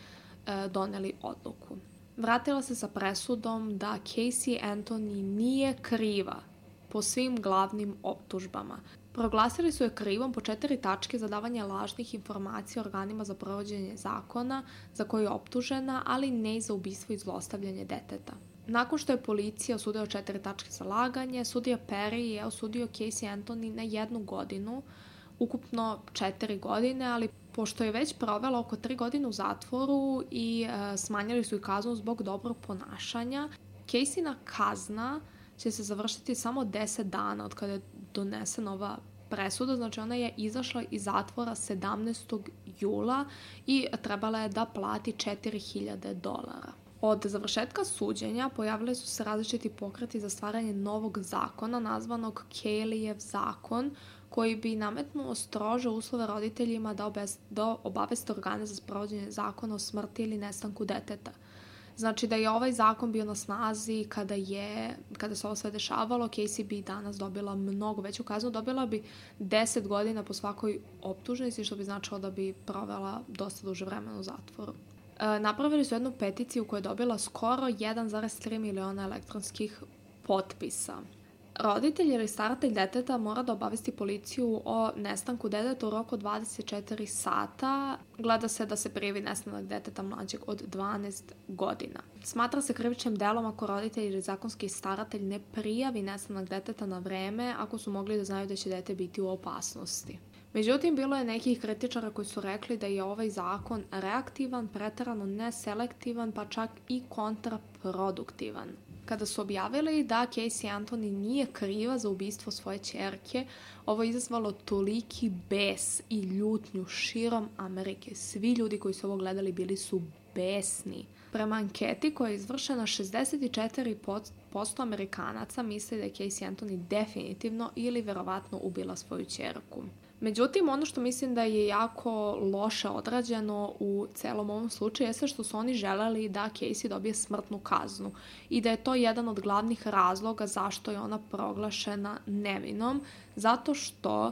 e, doneli odluku. Vratila se sa presudom da Casey Anthony nije kriva po svim glavnim optužbama. Proglasili su je krivom po četiri tačke za davanje lažnih informacija organima za provođenje zakona za koje je optužena, ali ne i za ubistvo i zlostavljanje deteta. Nakon što je policija osudila četiri tačke za laganje, sudija Perry je osudio Casey Anthony na jednu godinu, ukupno četiri godine, ali pošto je već provela oko tri godine u zatvoru i e, smanjili su i kaznu zbog dobrog ponašanja, Caseyna kazna će se završiti samo 10 dana od kada je donesena ova presuda, znači ona je izašla iz zatvora 17. jula i trebala je da plati 4000 dolara. Od završetka suđenja pojavili su se različiti pokreti za stvaranje novog zakona nazvanog Kelijev zakon koji bi nametnuo strože uslove roditeljima da, da obaveste organe za sprovođenje zakona o smrti ili nestanku deteta – Znači da je ovaj zakon bio na snazi kada je, kada se ovo sve dešavalo, Casey bi danas dobila mnogo veću kaznu, dobila bi 10 godina po svakoj optužnici, što bi značilo da bi provela dosta duže vremena u zatvoru. E, napravili su jednu peticiju koja je dobila skoro 1,3 miliona elektronskih potpisa. Roditelj ili staratelj deteta mora da obavesti policiju o nestanku deteta u roku 24 sata. Gleda se da se prijavi nestanak deteta mlađeg od 12 godina. Smatra se krivičnim delom ako roditelj ili zakonski staratelj ne prijavi nestanak deteta na vreme ako su mogli da znaju da će dete biti u opasnosti. Međutim, bilo je nekih kritičara koji su rekli da je ovaj zakon reaktivan, pretarano neselektivan, pa čak i kontraproduktivan. Kada su objavili da Casey Anthony nije kriva za ubistvo svoje čerke, ovo je izazvalo toliki bes i ljutnju širom Amerike. Svi ljudi koji su ovo gledali bili su besni. Prema anketi koja je izvršena 64% Amerikanaca misle da je Casey Anthony definitivno ili verovatno ubila svoju čerku. Međutim, ono što mislim da je jako loše odrađeno u celom ovom slučaju jeste što su oni želeli da Casey dobije smrtnu kaznu i da je to jedan od glavnih razloga zašto je ona proglašena nevinom, zato što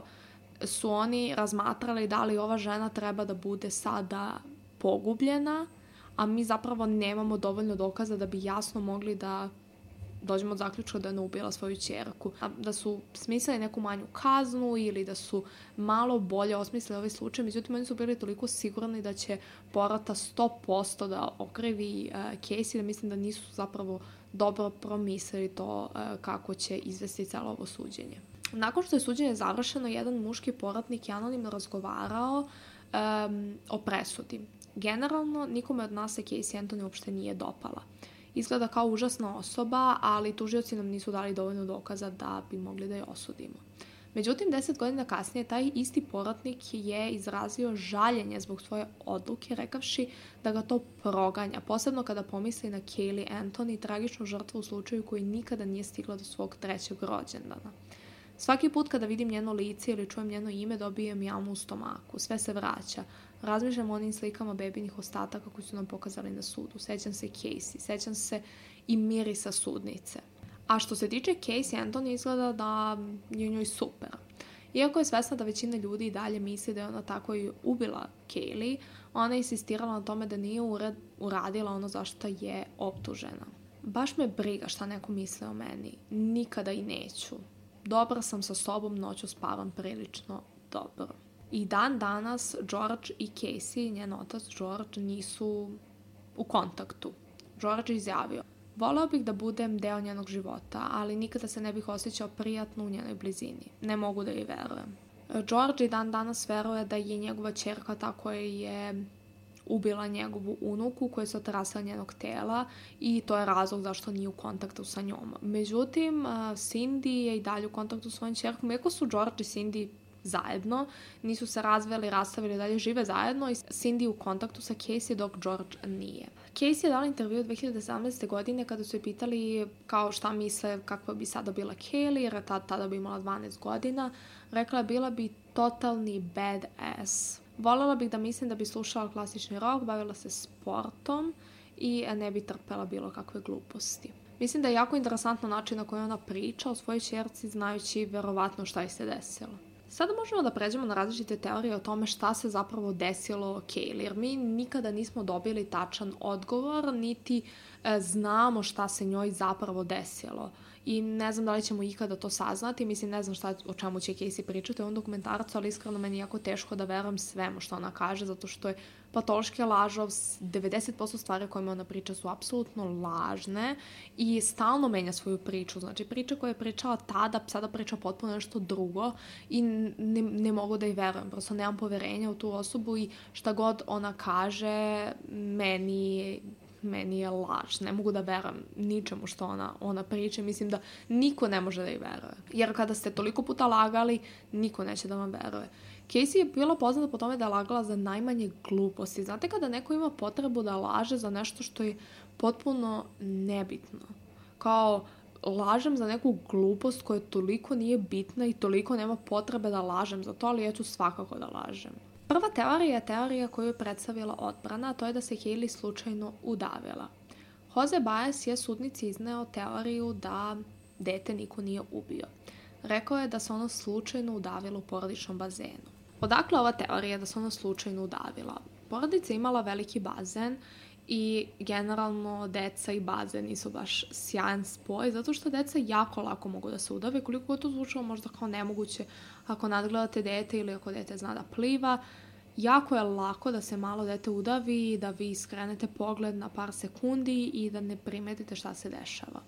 su oni razmatrali da li ova žena treba da bude sada pogubljena, a mi zapravo nemamo dovoljno dokaza da bi jasno mogli da dođemo od zaključka da je ona ubila svoju čerku. Da su smislili neku manju kaznu ili da su malo bolje osmislili ovaj slučaj, međutim oni su bili toliko sigurni da će porata 100% da okrivi uh, Casey, da mislim da nisu zapravo dobro promislili to uh, kako će izvesti celo ovo suđenje. Nakon što je suđenje završeno, jedan muški poratnik je anonimno razgovarao um, o presudi. Generalno, nikome od nas se Casey Anthony uopšte nije dopala izgleda kao užasna osoba, ali tužioci nam nisu dali dovoljno dokaza da bi mogli da je osudimo. Međutim, deset godina kasnije taj isti poratnik je izrazio žaljenje zbog svoje odluke, rekavši da ga to proganja, posebno kada pomisli na Kaylee Anthony, tragičnu žrtvu u slučaju koji nikada nije stigla do svog trećeg rođendana. Svaki put kada vidim njeno lice ili čujem njeno ime, dobijem jamu u stomaku. Sve se vraća. Razmišljam o onim slikama bebinih ostataka koji su nam pokazali na sudu. Sećam se Casey, sećam se i mirisa sudnice. A što se tiče Casey, Anton izgleda da je njoj super. Iako je svesna da većina ljudi i dalje misli da je ona tako i ubila Kaylee, ona je insistirala na tome da nije uradila ono zašto je optužena. Baš me briga šta neko misle o meni. Nikada i neću. Dobra sam sa sobom, noću spavam prilično dobro. I dan danas George i Casey, njen otac George, nisu u kontaktu. George je izjavio, voleo bih da budem deo njenog života, ali nikada se ne bih osjećao prijatno u njenoj blizini. Ne mogu da joj verujem. George i dan danas veruje da je njegova čerka ta koja je ubila njegovu unuku koja se otrasila njenog tela i to je razlog zašto nije u kontaktu sa njom. Međutim, Cindy je i dalje u kontaktu sa svojim čerkom, iako su George i Cindy zajedno, nisu se razveli, rastavili, dalje žive zajedno i Cindy u kontaktu sa Casey dok George nije. Casey je dala intervju 2017. godine kada su je pitali kao šta misle kakva bi sada bila Kaylee, jer tada, tada bi imala 12 godina. Rekla je bila bi totalni badass. Volela bih da mislim da bi slušala klasični rock, bavila se sportom i ne bi trpela bilo kakve gluposti. Mislim da je jako interesantno način na koji ona priča o svojoj čerci znajući verovatno šta je se desilo. Sada možemo da pređemo na različite teorije o tome šta se zapravo desilo Kaylee, jer mi nikada nismo dobili tačan odgovor, niti e, znamo šta se njoj zapravo desilo i ne znam da li ćemo ikada to saznati, mislim ne znam šta, o čemu će Casey pričati u ovom dokumentarcu, ali iskreno meni je jako teško da verujem svemu što ona kaže, zato što je patološki lažov, 90% stvari kojima ona priča su apsolutno lažne i stalno menja svoju priču, znači priča koja je pričala tada, sada priča potpuno nešto drugo i ne, ne mogu da i verujem, prosto nemam poverenja u tu osobu i šta god ona kaže, meni meni je laž. Ne mogu da verujem ničemu što ona, ona priča. Mislim da niko ne može da ih veruje. Jer kada ste toliko puta lagali, niko neće da vam veruje. Casey je bila poznata po tome da je lagala za najmanje gluposti. Znate kada neko ima potrebu da laže za nešto što je potpuno nebitno. Kao, lažem za neku glupost koja toliko nije bitna i toliko nema potrebe da lažem za to, ali ja ću svakako da lažem. Prva teorija je teorija koju je predstavila odbrana, a to je da se Haley slučajno udavila. Jose Baez je sudnici izneo teoriju da dete niko nije ubio. Rekao je da se ono slučajno udavilo u porodičnom bazenu. Odakle ova teorija da se ona slučajno udavila? Porodica imala veliki bazen i generalno deca i bazen nisu baš sjajan spoj, zato što deca jako lako mogu da se udave, koliko god to zvučalo možda kao nemoguće ako nadgledate dete ili ako dete zna da pliva, jako je lako da se malo dete udavi, da vi skrenete pogled na par sekundi i da ne primetite šta se dešava.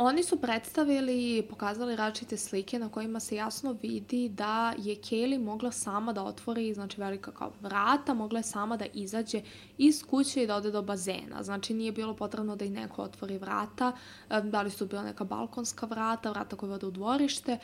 Oni su predstavili i pokazali različite slike na kojima se jasno vidi da je Kelly mogla sama da otvori, znači velika kao vrata, mogla je sama da izađe iz kuće i da ode do bazena. Znači nije bilo potrebno da i neko otvori vrata, da li su bila neka balkonska vrata, vrata koja vode u dvorište.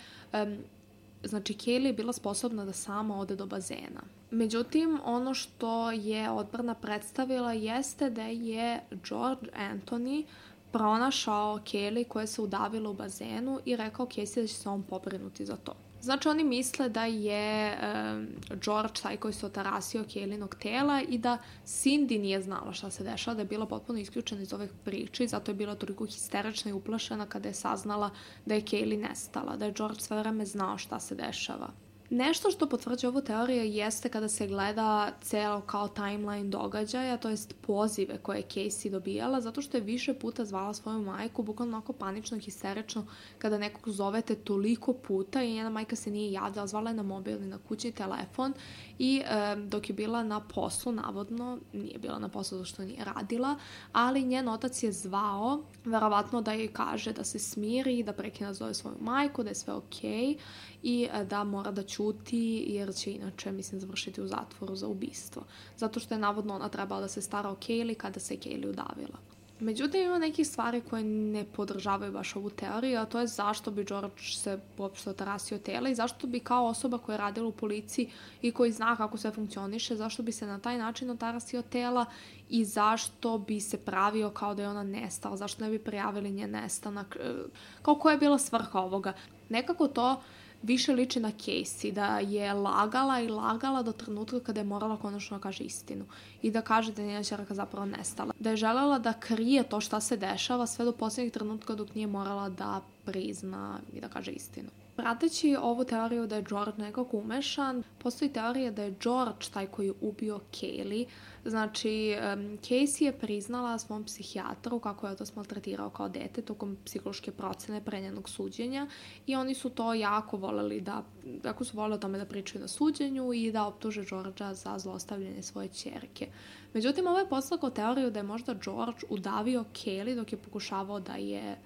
Znači Kelly je bila sposobna da sama ode do bazena. Međutim, ono što je odbrana predstavila jeste da je George Anthony pronašao Kelly koja se udavila u bazenu i rekao Casey da će se on pobrinuti za to. Znači oni misle da je um, George taj koji se otarasio Kelinog tela i da Cindy nije znala šta se dešava, da je bila potpuno isključena iz ove priče i zato je bila toliko histerična i uplašena kada je saznala da je Kelly nestala, da je George sve vreme znao šta se dešava. Nešto što potvrđuje ovu teoriju jeste kada se gleda celo kao timeline događaja, to jest pozive koje je Casey dobijala, zato što je više puta zvala svoju majku, bukvalno onako panično, histerično, kada nekog zovete toliko puta i njena majka se nije javljala, zvala je na mobilni, na kućni telefon i e, dok je bila na poslu, navodno, nije bila na poslu zato što nije radila, ali njen otac je zvao, verovatno da joj kaže da se smiri, da prekine da zove svoju majku, da je sve okej okay, i e, da mora da ćuti jer će inače, mislim, završiti u zatvoru za ubistvo. Zato što je navodno ona trebala da se stara o Kaylee kada se Kaylee udavila. Međutim, ima nekih stvari koje ne podržavaju baš ovu teoriju, a to je zašto bi George se uopšte otarasio tela i zašto bi kao osoba koja je radila u policiji i koji zna kako sve funkcioniše, zašto bi se na taj način otarasio tela i zašto bi se pravio kao da je ona nestala, zašto ne bi prijavili nje nestanak, e, kao koja je bila svrha ovoga. Nekako to više liči na Casey, da je lagala i lagala do trenutka kada je morala konačno da kaže istinu i da kaže da je njena čerka zapravo nestala. Da je želela da krije to šta se dešava sve do poslednjeg trenutka dok nije morala da prizna i da kaže istinu. Prateći ovu teoriju da je George nekako umešan, postoji teorija da je George taj koji je ubio Kaylee. Znači, Casey je priznala svom psihijatru kako je to maltretirao kao dete tokom psihološke procene pre njenog suđenja i oni su to jako voleli da, jako su voleli o tome da pričaju na suđenju i da optuže Georgea za zlostavljanje svoje čerke. Međutim, ovo je poslako teoriju da je možda George udavio Kelly dok je pokušavao da je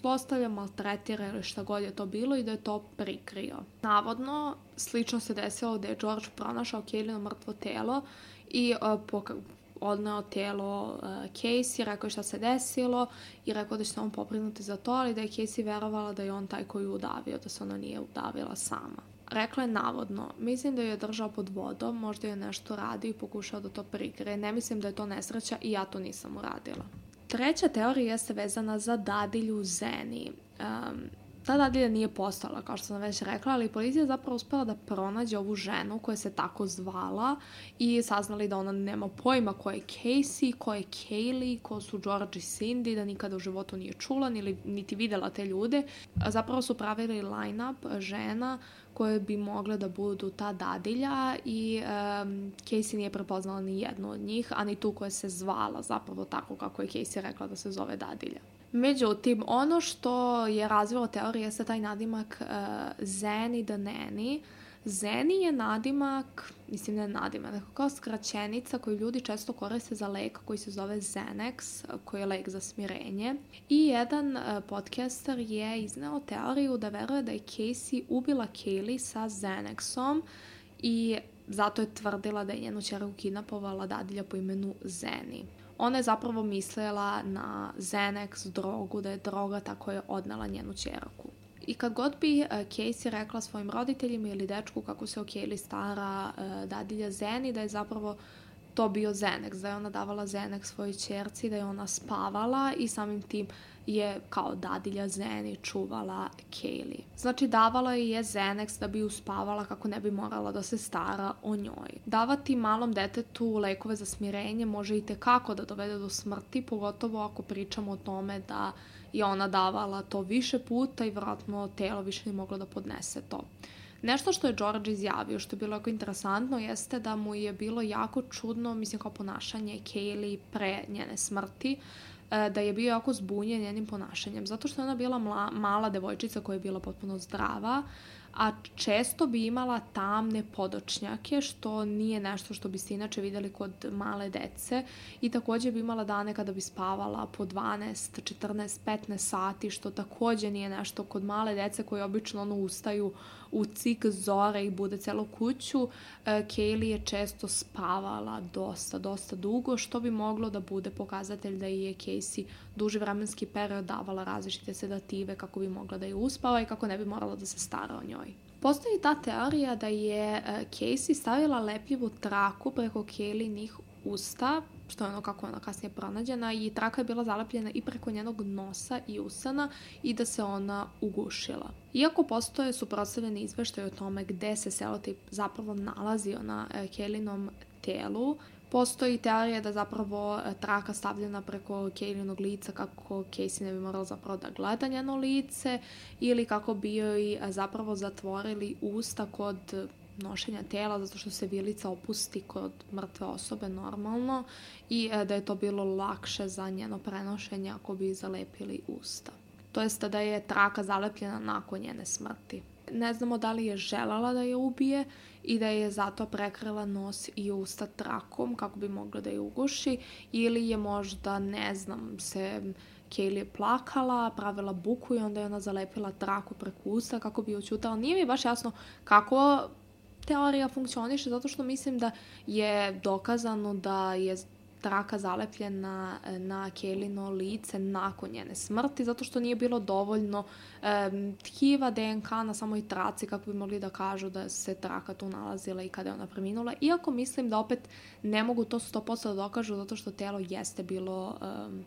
zlostavlja, maltretira ili šta god je to bilo i da je to prikrio. Navodno, slično se desilo da je George pronašao Kaylino mrtvo telo i uh, poka odneo telo uh, Casey, rekao je šta se desilo i rekao da će se on poprinuti za to, ali da je Casey verovala da je on taj koji udavio, da se ona nije udavila sama. Rekla je navodno, mislim da je držao pod vodom, možda je nešto radio i pokušao da to prikrije. Ne mislim da je to nesreća i ja to nisam uradila. Treća teorija jeste vezana za dadilju Zeni. Um, ta dadilja nije postala, kao što sam već rekla, ali policija je zapravo uspela da pronađe ovu ženu koja se tako zvala i saznali da ona nema pojma ko je Casey, ko je Kaylee, ko su George i Cindy, da nikada u životu nije čula niti, niti videla te ljude. Zapravo su pravili line-up žena koje bi mogle da budu ta dadilja i um, Casey nije prepoznala ni jednu od njih, a ni tu koja se zvala zapravo tako kako je Casey rekla da se zove dadilja. Međutim, ono što je razvilo teorije jeste taj nadimak uh, Zeni the Nanny. Zeni je nadimak, mislim da je nadimak, neko kao skraćenica koju ljudi često koriste za lek koji se zove Xanax, koji je lek za smirenje. I jedan uh, podcaster je izneo teoriju da veruje da je Casey ubila Kaylee sa Xanaxom i zato je tvrdila da je njenu čerku kidnapovala dadilja po imenu Zeni ona je zapravo mislila na Xanax, drogu, da je droga tako je odnala njenu čerku. I kad god bi uh, Casey rekla svojim roditeljima ili dečku kako se o Kaylee stara uh, dadilja Zeni, da je zapravo to bio Xanax, da je ona davala Xanax svojoj čerci, da je ona spavala i samim tim je kao dadilja Zeni čuvala Kaylee. Znači davala je Xanax da bi uspavala kako ne bi morala da se stara o njoj. Davati malom detetu lekove za smirenje može i tekako da dovede do smrti, pogotovo ako pričamo o tome da je ona davala to više puta i vratno telo više ne moglo da podnese to. Nešto što je George izjavio, što je bilo jako interesantno, jeste da mu je bilo jako čudno, mislim kao ponašanje Kaylee pre njene smrti, e, da je bio jako zbunjen njenim ponašanjem, zato što je ona bila mla, mala devojčica koja je bila potpuno zdrava, a često bi imala tamne podočnjake, što nije nešto što biste inače videli kod male dece i takođe bi imala dane kada bi spavala po 12, 14, 15 sati, što takođe nije nešto kod male dece koje obično ono ustaju u cik zore i bude celo kuću. E, Kaylee je često spavala dosta, dosta dugo, što bi moglo da bude pokazatelj da je Casey duži vremenski period davala različite sedative kako bi mogla da je uspava i kako ne bi morala da se stara o njoj. Postoji ta teorija da je e, Casey stavila lepljivu traku preko Kaylinih usta što je ono kako ona kasnije pronađena i traka je bila zalepljena i preko njenog nosa i usana i da se ona ugušila. Iako postoje suprotstavljeni izveštaj o tome gde se selotip zapravo nalazio na e, Kelinom telu, Postoji teorija da zapravo e, traka stavljena preko Kaylinog lica kako Casey ne bi morala zapravo da gleda njeno lice ili kako bi joj e, zapravo zatvorili usta kod nošenja tela zato što se vilica opusti kod mrtve osobe normalno i e, da je to bilo lakše za njeno prenošenje ako bi zalepili usta. To jest da je traka zalepljena nakon njene smrti. Ne znamo da li je želala da je ubije i da je zato prekrila nos i usta trakom kako bi mogla da je uguši ili je možda, ne znam, se Kaylee je plakala, pravila buku i onda je ona zalepila traku preko usta kako bi očutala. Nije mi baš jasno kako teorija funkcioniše zato što mislim da je dokazano da je traka zalepljena e, na Kelino lice nakon njene smrti, zato što nije bilo dovoljno um, tkiva DNK na samoj traci kako bi mogli da kažu da se traka tu nalazila i kada je ona preminula. Iako mislim da opet ne mogu to 100% da dokažu zato što telo jeste bilo um,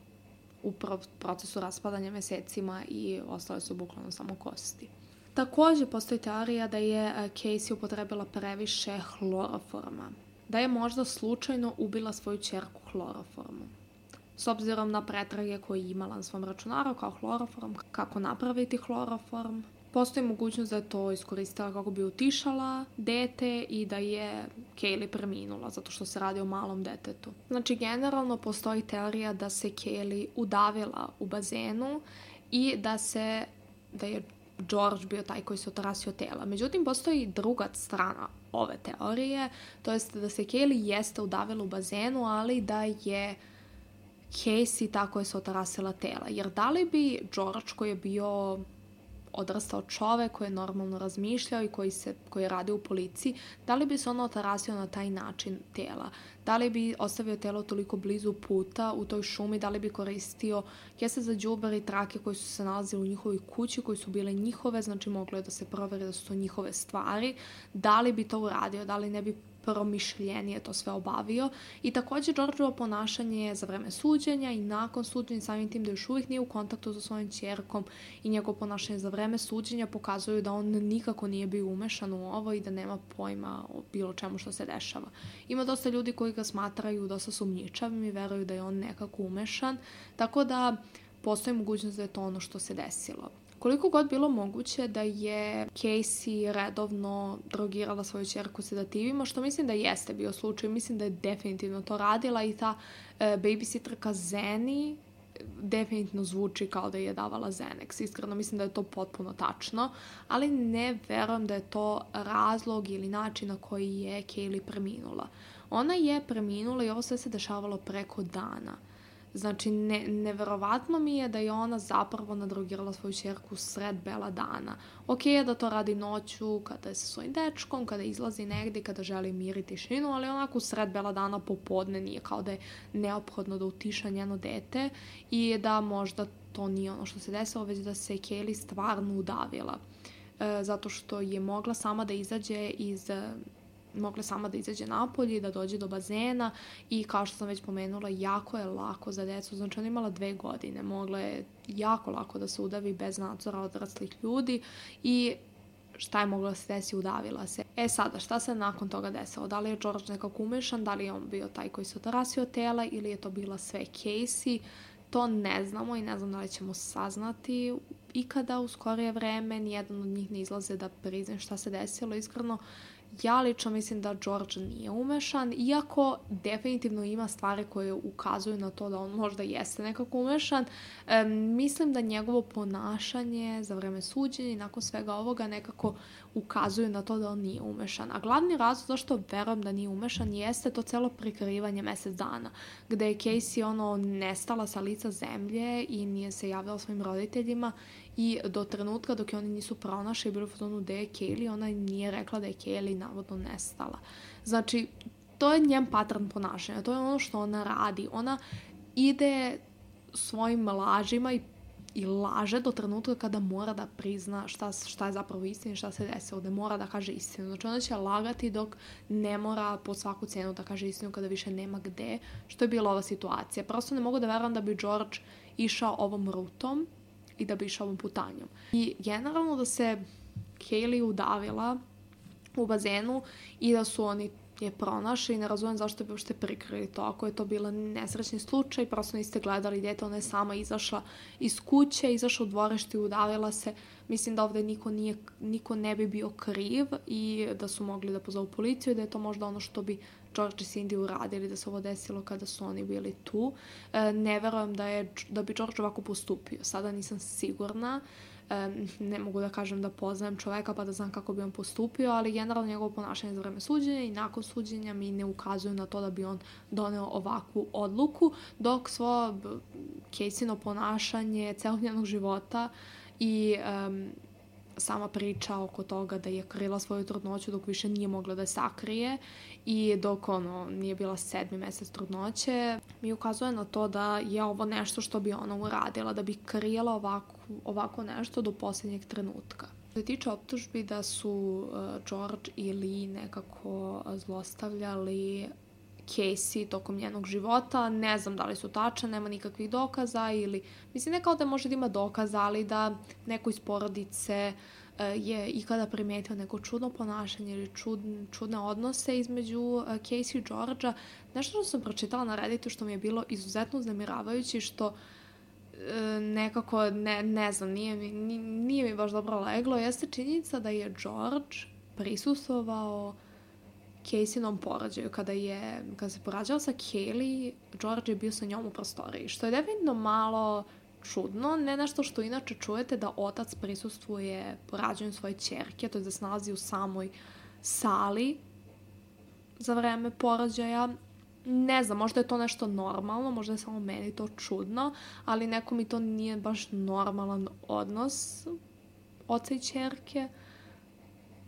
u procesu raspadanja mesecima i ostale su bukvalno samo kosti. Takođe postoji teorija da je e, Casey upotrebila previše hloroforma, da je možda slučajno ubila svoju čerku hloroformu. S obzirom na pretrage koje je imala na svom računaru kao hloroform, kako napraviti hloroform, postoji mogućnost da je to iskoristila kako bi utišala dete i da je Kaylee preminula zato što se radi o malom detetu. Znači, generalno postoji teorija da se Kaylee udavila u bazenu i da se da je George bio taj koji se otarasio tela. Međutim, postoji druga strana ove teorije, to jest da se Kaylee jeste udavila u bazenu, ali da je Casey tako je se otarasila tela. Jer da li bi George koji je bio odrastao čovek koji je normalno razmišljao i koji, se, koji radi u policiji, da li bi se ono otarasio na taj način tela? Da li bi ostavio telo toliko blizu puta u toj šumi, da li bi koristio kese za džubar i trake koji su se nalazili u njihovoj kući, koji su bile njihove, znači moglo je da se proveri da su to njihove stvari, da li bi to uradio, da li ne bi promišljenije to sve obavio i takođe Georgeovo ponašanje za vreme suđenja i nakon suđenja samim tim da još uvijek nije u kontaktu sa svojim čerkom i njegovo ponašanje za vreme suđenja pokazuju da on nikako nije bio umešan u ovo i da nema pojma o bilo čemu što se dešava. Ima dosta ljudi koji ga smatraju dosta sumnjičavim i veruju da je on nekako umešan, tako da postoji mogućnost da je to ono što se desilo. Koliko god bilo moguće da je Casey redovno drogirala svoju čerku sedativima, što mislim da jeste bio slučaj, mislim da je definitivno to radila i ta e, babysitterka Zeni definitivno zvuči kao da je davala Xenex. Iskreno mislim da je to potpuno tačno, ali ne verujem da je to razlog ili način na koji je Kaylee preminula. Ona je preminula i ovo sve se dešavalo preko dana. Znači, ne, neverovatno mi je da je ona zapravo nadrogirala svoju čerku sred bela dana. Ok je da to radi noću, kada je sa svojim dečkom, kada izlazi negde, kada želi mir i tišinu, ali onako sred bela dana popodne nije kao da je neophodno da utiša njeno dete i da možda to nije ono što se desilo, već da se Kelly stvarno udavila. E, zato što je mogla sama da izađe iz mogla sama da izađe napolje, da dođe do bazena i kao što sam već pomenula, jako je lako za decu, znači ona imala dve godine, mogla je jako lako da se udavi bez nadzora odraslih ljudi i šta je mogla se desi, udavila se. E sada, šta se nakon toga desilo? Da li je George nekako umešan, da li je on bio taj koji se otarasio tela ili je to bila sve Casey? To ne znamo i ne znam da li ćemo saznati ikada u skorije vreme. Nijedan od njih ne izlaze da prizne šta se desilo. Iskreno, Ja lično mislim da George nije umešan, iako definitivno ima stvari koje ukazuju na to da on možda jeste nekako umešan. E, mislim da njegovo ponašanje za vreme suđenja i nakon svega ovoga nekako ukazuju na to da on nije umešan. A glavni razlog zašto verujem da nije umešan jeste to celo prikrivanje mesec dana, gde je Casey ono nestala sa lica zemlje i nije se javila svojim roditeljima i do trenutka dok je oni nisu pronašli bilo u fotonu gde je Kaylee, ona nije rekla da je Kaylee navodno nestala. Znači, to je njen patran ponašanja, to je ono što ona radi. Ona ide svojim lažima i i laže do trenutka kada mora da prizna šta, šta je zapravo istina i šta se desilo, da mora da kaže istinu. Znači ona će lagati dok ne mora po svaku cenu da kaže istinu kada više nema gde, što je bila ova situacija. Prosto ne mogu da verujem da bi George išao ovom rutom i da bi išao ovom putanjom. I generalno da se Kaylee udavila u bazenu i da su oni je pronašli i ne razumem zašto bi uopšte prikrili to. Ako je to bila nesrećni slučaj, prosto niste gledali dete, ona je sama izašla iz kuće, izašla u dvorište i udavila se. Mislim da ovde niko, nije, niko ne bi bio kriv i da su mogli da pozovu policiju i da je to možda ono što bi George i Cindy uradili da se ovo desilo kada su oni bili tu. E, ne verujem da, je, da bi George ovako postupio. Sada nisam sigurna. E, ne mogu da kažem da poznajem čoveka pa da znam kako bi on postupio, ali generalno njegovo ponašanje za vreme suđenja i nakon suđenja mi ne ukazuju na to da bi on doneo ovakvu odluku, dok svo Caseyno ponašanje celog njenog života i um, sama priča oko toga da je krila svoju trudnoću dok više nije mogla da je sakrije i dok ono nije bila sedmi mesec trudnoće mi ukazuje na to da je ovo nešto što bi ona uradila da bi krila ovako, ovako nešto do poslednjeg trenutka. Što se tiče optužbi da su uh, George i Lee nekako zlostavljali Casey tokom njenog života, ne znam da li su tačne, nema nikakvih dokaza ili, mislim ne kao da može da ima dokaza, ali da neko iz porodice e, je ikada primetio neko čudno ponašanje ili čud, čudne odnose između e, Casey i Georgia. Nešto što sam pročitala na Redditu što mi je bilo izuzetno uznemiravajući, što e, nekako, ne, ne znam, nije mi, nije mi baš dobro leglo, jeste činjenica da je George prisustovao Caseynom porađaju. Kada, je, kada se porađala sa Kaylee, George je bio sa njom u prostoriji, što je definitivno malo čudno, ne nešto što inače čujete da otac prisustvuje porađanju svoje čerke, to je da se nalazi u samoj sali za vreme porođaja. Ne znam, možda je to nešto normalno, možda je samo meni to čudno, ali neko mi to nije baš normalan odnos oca i čerke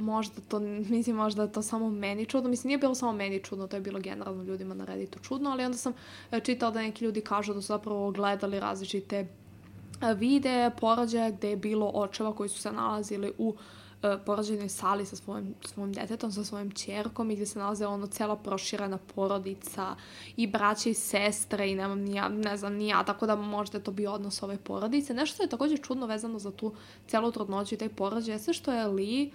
možda to, mislim možda to samo meni čudno, mislim nije bilo samo meni čudno, to je bilo generalno ljudima na Redditu čudno, ali onda sam e, čitala da neki ljudi kažu da su zapravo gledali različite e, videe, porođaje gde je bilo očeva koji su se nalazili u e, porođajnoj sali sa svojim, svojim detetom, sa svojim čerkom i gde se nalaze ono cela proširena porodica i braće i sestre i nemam ni ja, ne znam ni ja, tako da možda je to bio odnos ove porodice. Nešto što je takođe čudno vezano za tu celu trudnoću i taj porođaj, jeste što je Lee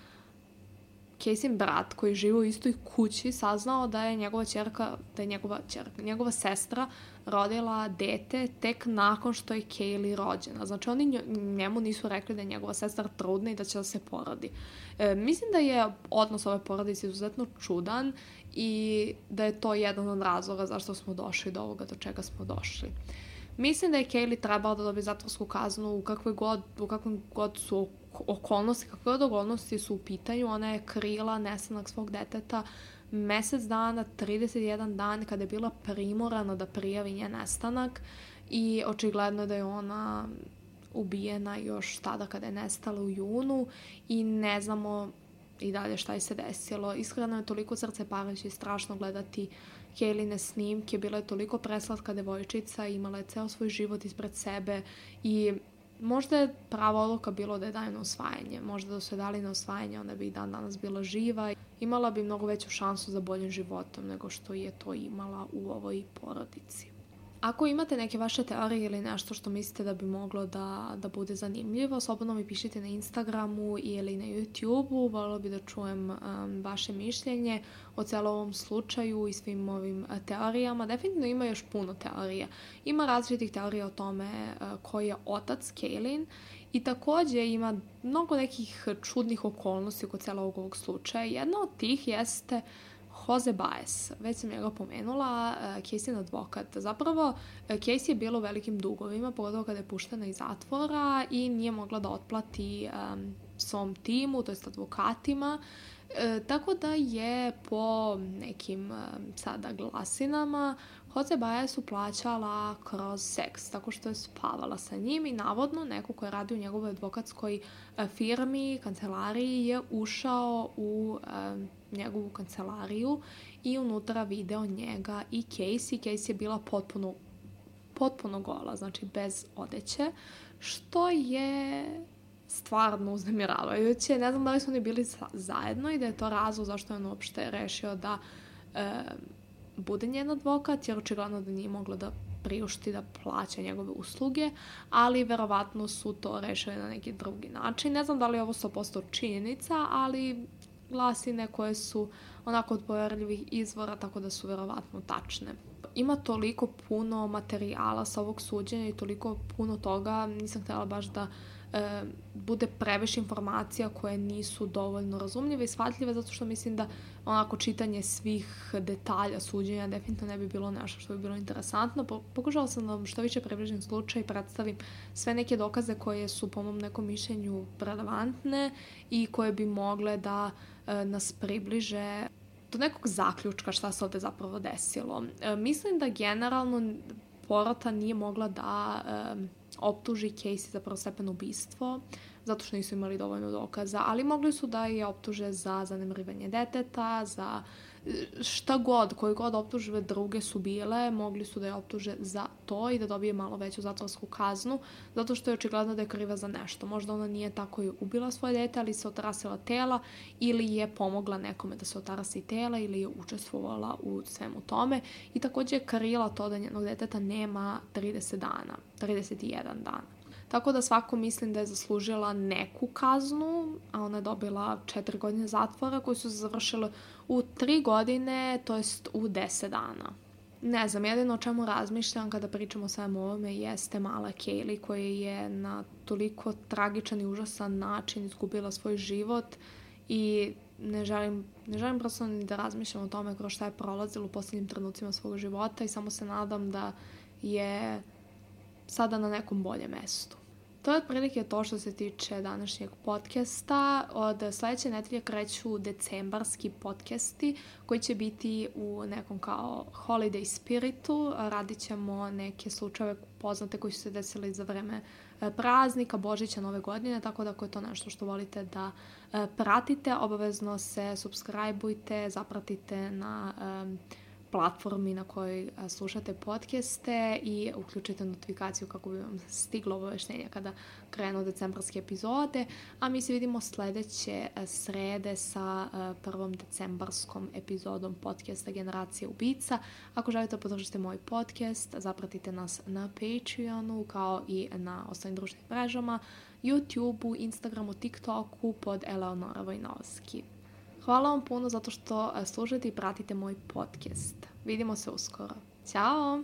Casey brat koji živi u istoj kući saznao da je njegova čerka, da je njegova čerka, njegova sestra rodila dete tek nakon što je Kaylee rođena. Znači oni njemu nisu rekli da je njegova sestra trudna i da će da se porodi. E, mislim da je odnos ove porodice izuzetno čudan i da je to jedan od razloga zašto smo došli do ovoga do čega smo došli. Mislim da je Kaylee trebala da dobije zatvorsku kaznu u kakvoj god, u kakvom god su okolnosti, kakve od okolnosti su u pitanju, ona je krila nestanak svog deteta mesec dana, 31 dan kada je bila primorana da prijavi njen nestanak i očigledno da je ona ubijena još tada kada je nestala u junu i ne znamo i dalje šta je se desilo. Iskreno je toliko srce paleći i strašno gledati Kejline snimke, bila je toliko preslatka devojčica, imala je ceo svoj život ispred sebe i možda je prava odluka bilo da je daju na osvajanje. Možda da su je dali na osvajanje, onda bi i dan danas bila živa. Imala bi mnogo veću šansu za boljim životom nego što je to imala u ovoj porodici. Ako imate neke vaše teorije ili nešto što mislite da bi moglo da, da bude zanimljivo, slobodno mi pišite na Instagramu ili na YouTubeu. Volila bi da čujem um, vaše mišljenje o celom ovom slučaju i svim ovim uh, teorijama. Definitivno ima još puno teorija. Ima različitih teorija o tome uh, ko je otac Kaylin i takođe ima mnogo nekih čudnih okolnosti kod celog ovog slučaja. Jedna od tih jeste uh, Jose Baez, već sam njega pomenula, uh, Casey advokat. Zapravo, uh, Casey je bilo u velikim dugovima, pogotovo kada je puštena iz zatvora i nije mogla da otplati um, svom timu, to jest advokatima. E, tako da je po nekim e, sada glasinama Jose Baez plaćala kroz seks, tako što je spavala sa njim i navodno neko ko je radio u njegovoj advokatskoj e, firmi, kancelariji je ušao u e, njegovu kancelariju i unutra video njega i Casey. Casey je bila potpuno, potpuno gola, znači bez odeće, što je stvarno uznemiravajuće. Ne znam da li su oni bili zajedno i da je to razlog zašto je on uopšte rešio da e, bude njen advokat, jer očigledno da nije mogla da priušti da plaća njegove usluge, ali verovatno su to rešili na neki drugi način. Ne znam da li je ovo 100% činjenica, ali glasine koje su onako od poverljivih izvora, tako da su verovatno tačne. Ima toliko puno materijala sa ovog suđenja i toliko puno toga, nisam htjela baš da e, bude previše informacija koje nisu dovoljno razumljive i shvatljive zato što mislim da onako čitanje svih detalja suđenja definitivno ne bi bilo nešto što bi bilo interesantno. Pokušala sam da vam što više približim slučaj i predstavim sve neke dokaze koje su po mom nekom mišljenju relevantne i koje bi mogle da e, nas približe do nekog zaključka šta se ovde zapravo desilo. E, mislim da generalno porota nije mogla da e, optuži Casey za prvostepeno ubistvo, zato što nisu imali dovoljno dokaza, ali mogli su da je optuže za zanemrivanje deteta, za šta god, koje god optužbe druge su bile, mogli su da je optuže za to i da dobije malo veću zatvorsku kaznu, zato što je očigledno da je kriva za nešto. Možda ona nije tako i ubila svoje dete, ali se otarasila tela ili je pomogla nekome da se otarasi tela ili je učestvovala u svemu tome i takođe je krila to da njenog deteta nema 30 dana, 31 dana. Tako da svako mislim da je zaslužila neku kaznu, a ona je dobila četiri godine zatvora koji su završile u tri godine, to jest u deset dana. Ne znam, jedino o čemu razmišljam kada pričamo o svemu ovome jeste mala Kaylee koja je na toliko tragičan i užasan način izgubila svoj život i ne želim, ne želim prosto ni da razmišljam o tome kroz šta je prolazila u poslednjim trenucima svog života i samo se nadam da je sada na nekom boljem mestu. To je otprilike to što se tiče današnjeg podcasta. Od sledeće nedelje kreću decembarski podcasti koji će biti u nekom kao holiday spiritu. Radit ćemo neke slučajeve poznate koji su se desili za vreme e, praznika, Božića, Nove godine, tako da ako je to nešto što volite da e, pratite, obavezno se subscribeujte, zapratite na um, platformi na kojoj slušate podcaste i uključite notifikaciju kako bi vam stiglo obaveštenja kada krenu decembarske epizode, a mi se vidimo sledeće srede sa prvom decembarskom epizodom podcasta Generacija ubica. Ako želite da podržite moj podcast, zapratite nas na Patreonu kao i na ostalim društvenim mrežama, YouTubeu, Instagramu, TikToku pod Eleonora Vojnovski. Hvala vam puno zato što e, slušate i pratite moj podcast. Vidimo se uskoro. Ćao!